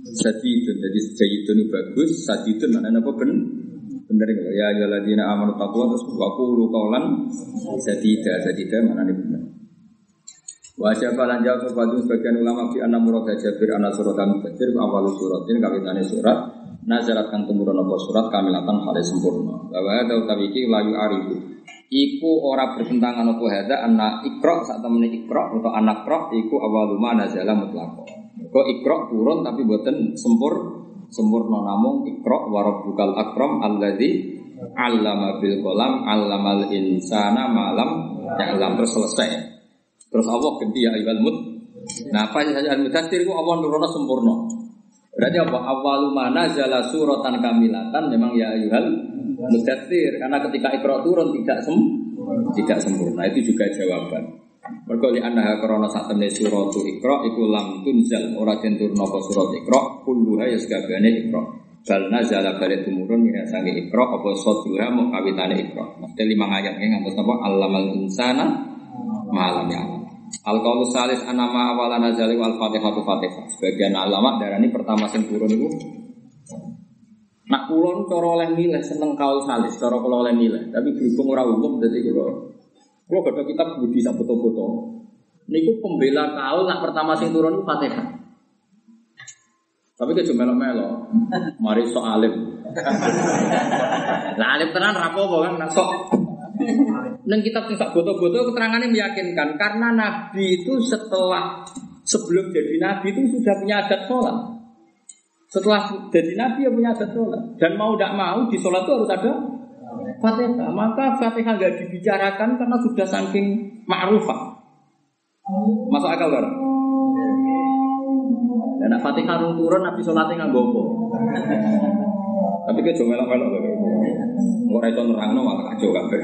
sadidun jadi jayyidun itu bagus, sadidun mana apa ben bener ya ya ladina amanu taqwa terus wa qulu qawlan sadida sadida mana nih bener. Wa syafa lan jawab sebagian sebagian ulama fi anna murad Jabir anna surat al-Mudaththir awal surat ini kawitane surat nazarat kang tumurun apa surat kamilatan hale sempurna. Wa hadza utawi iki layu arifu. Iku ora bertentangan apa hadza anna ikra sak temene ikra atau anak ikra iku awalu ma nazala mutlaqo. Kok ikra turun tapi buatan sempur sempurna namung ikra wa rabbukal akram alladzi allama bil qalam allamal insana malam ya'lam terus selesai. Terus Allah ganti ya ayyuhal mud. Nah, apa saja al mudaththir itu Allah nurono sempurna. Berarti apa? Awalu mana jala suratan kamilatan memang ya ayyuhal mudaththir karena ketika ikra turun tidak sem tidak sempurna. Itu juga jawaban. Mergo li annaha krana sak temne suratu ikra iku lam tunzal ora den apa surat ikra kulluha ya sakabehane ikra. Bal nazala balik tumurun min sange ikra apa sadura mau kawitane ikra. Mesti lima ayat ngantos apa allamal insana malam ya. Al-Qaulu salis anama awala nazali wal fatihatu fatihah. Sebagian ulama darani pertama sing turun itu Nak kulon cara oleh milih seneng kaul salis, cara kula oleh milih. Tapi berhubung ora umum dadi kula kula gak kitab budi sak foto-foto. Niku pembela kaul nak pertama sing turun itu Fatihah. Tapi ke melo-melo. Mari sok alim. Lah alim tenan rapopo kan nak sok Neng kitab tingkat foto-foto keterangannya meyakinkan karena Nabi itu setelah sebelum jadi Nabi itu sudah punya adat sholat. Setelah jadi Nabi ya punya adat sholat dan mau tidak mau di sholat itu harus ada Fatihah. Maka Fatihah nggak dibicarakan karena sudah saking ma'rufah. Masuk akal kan? Dan Fatihah rung turun Nabi salate nganggo apa? Tapi ke jomelok melok. Ora iso nerangno malah kacau kabeh.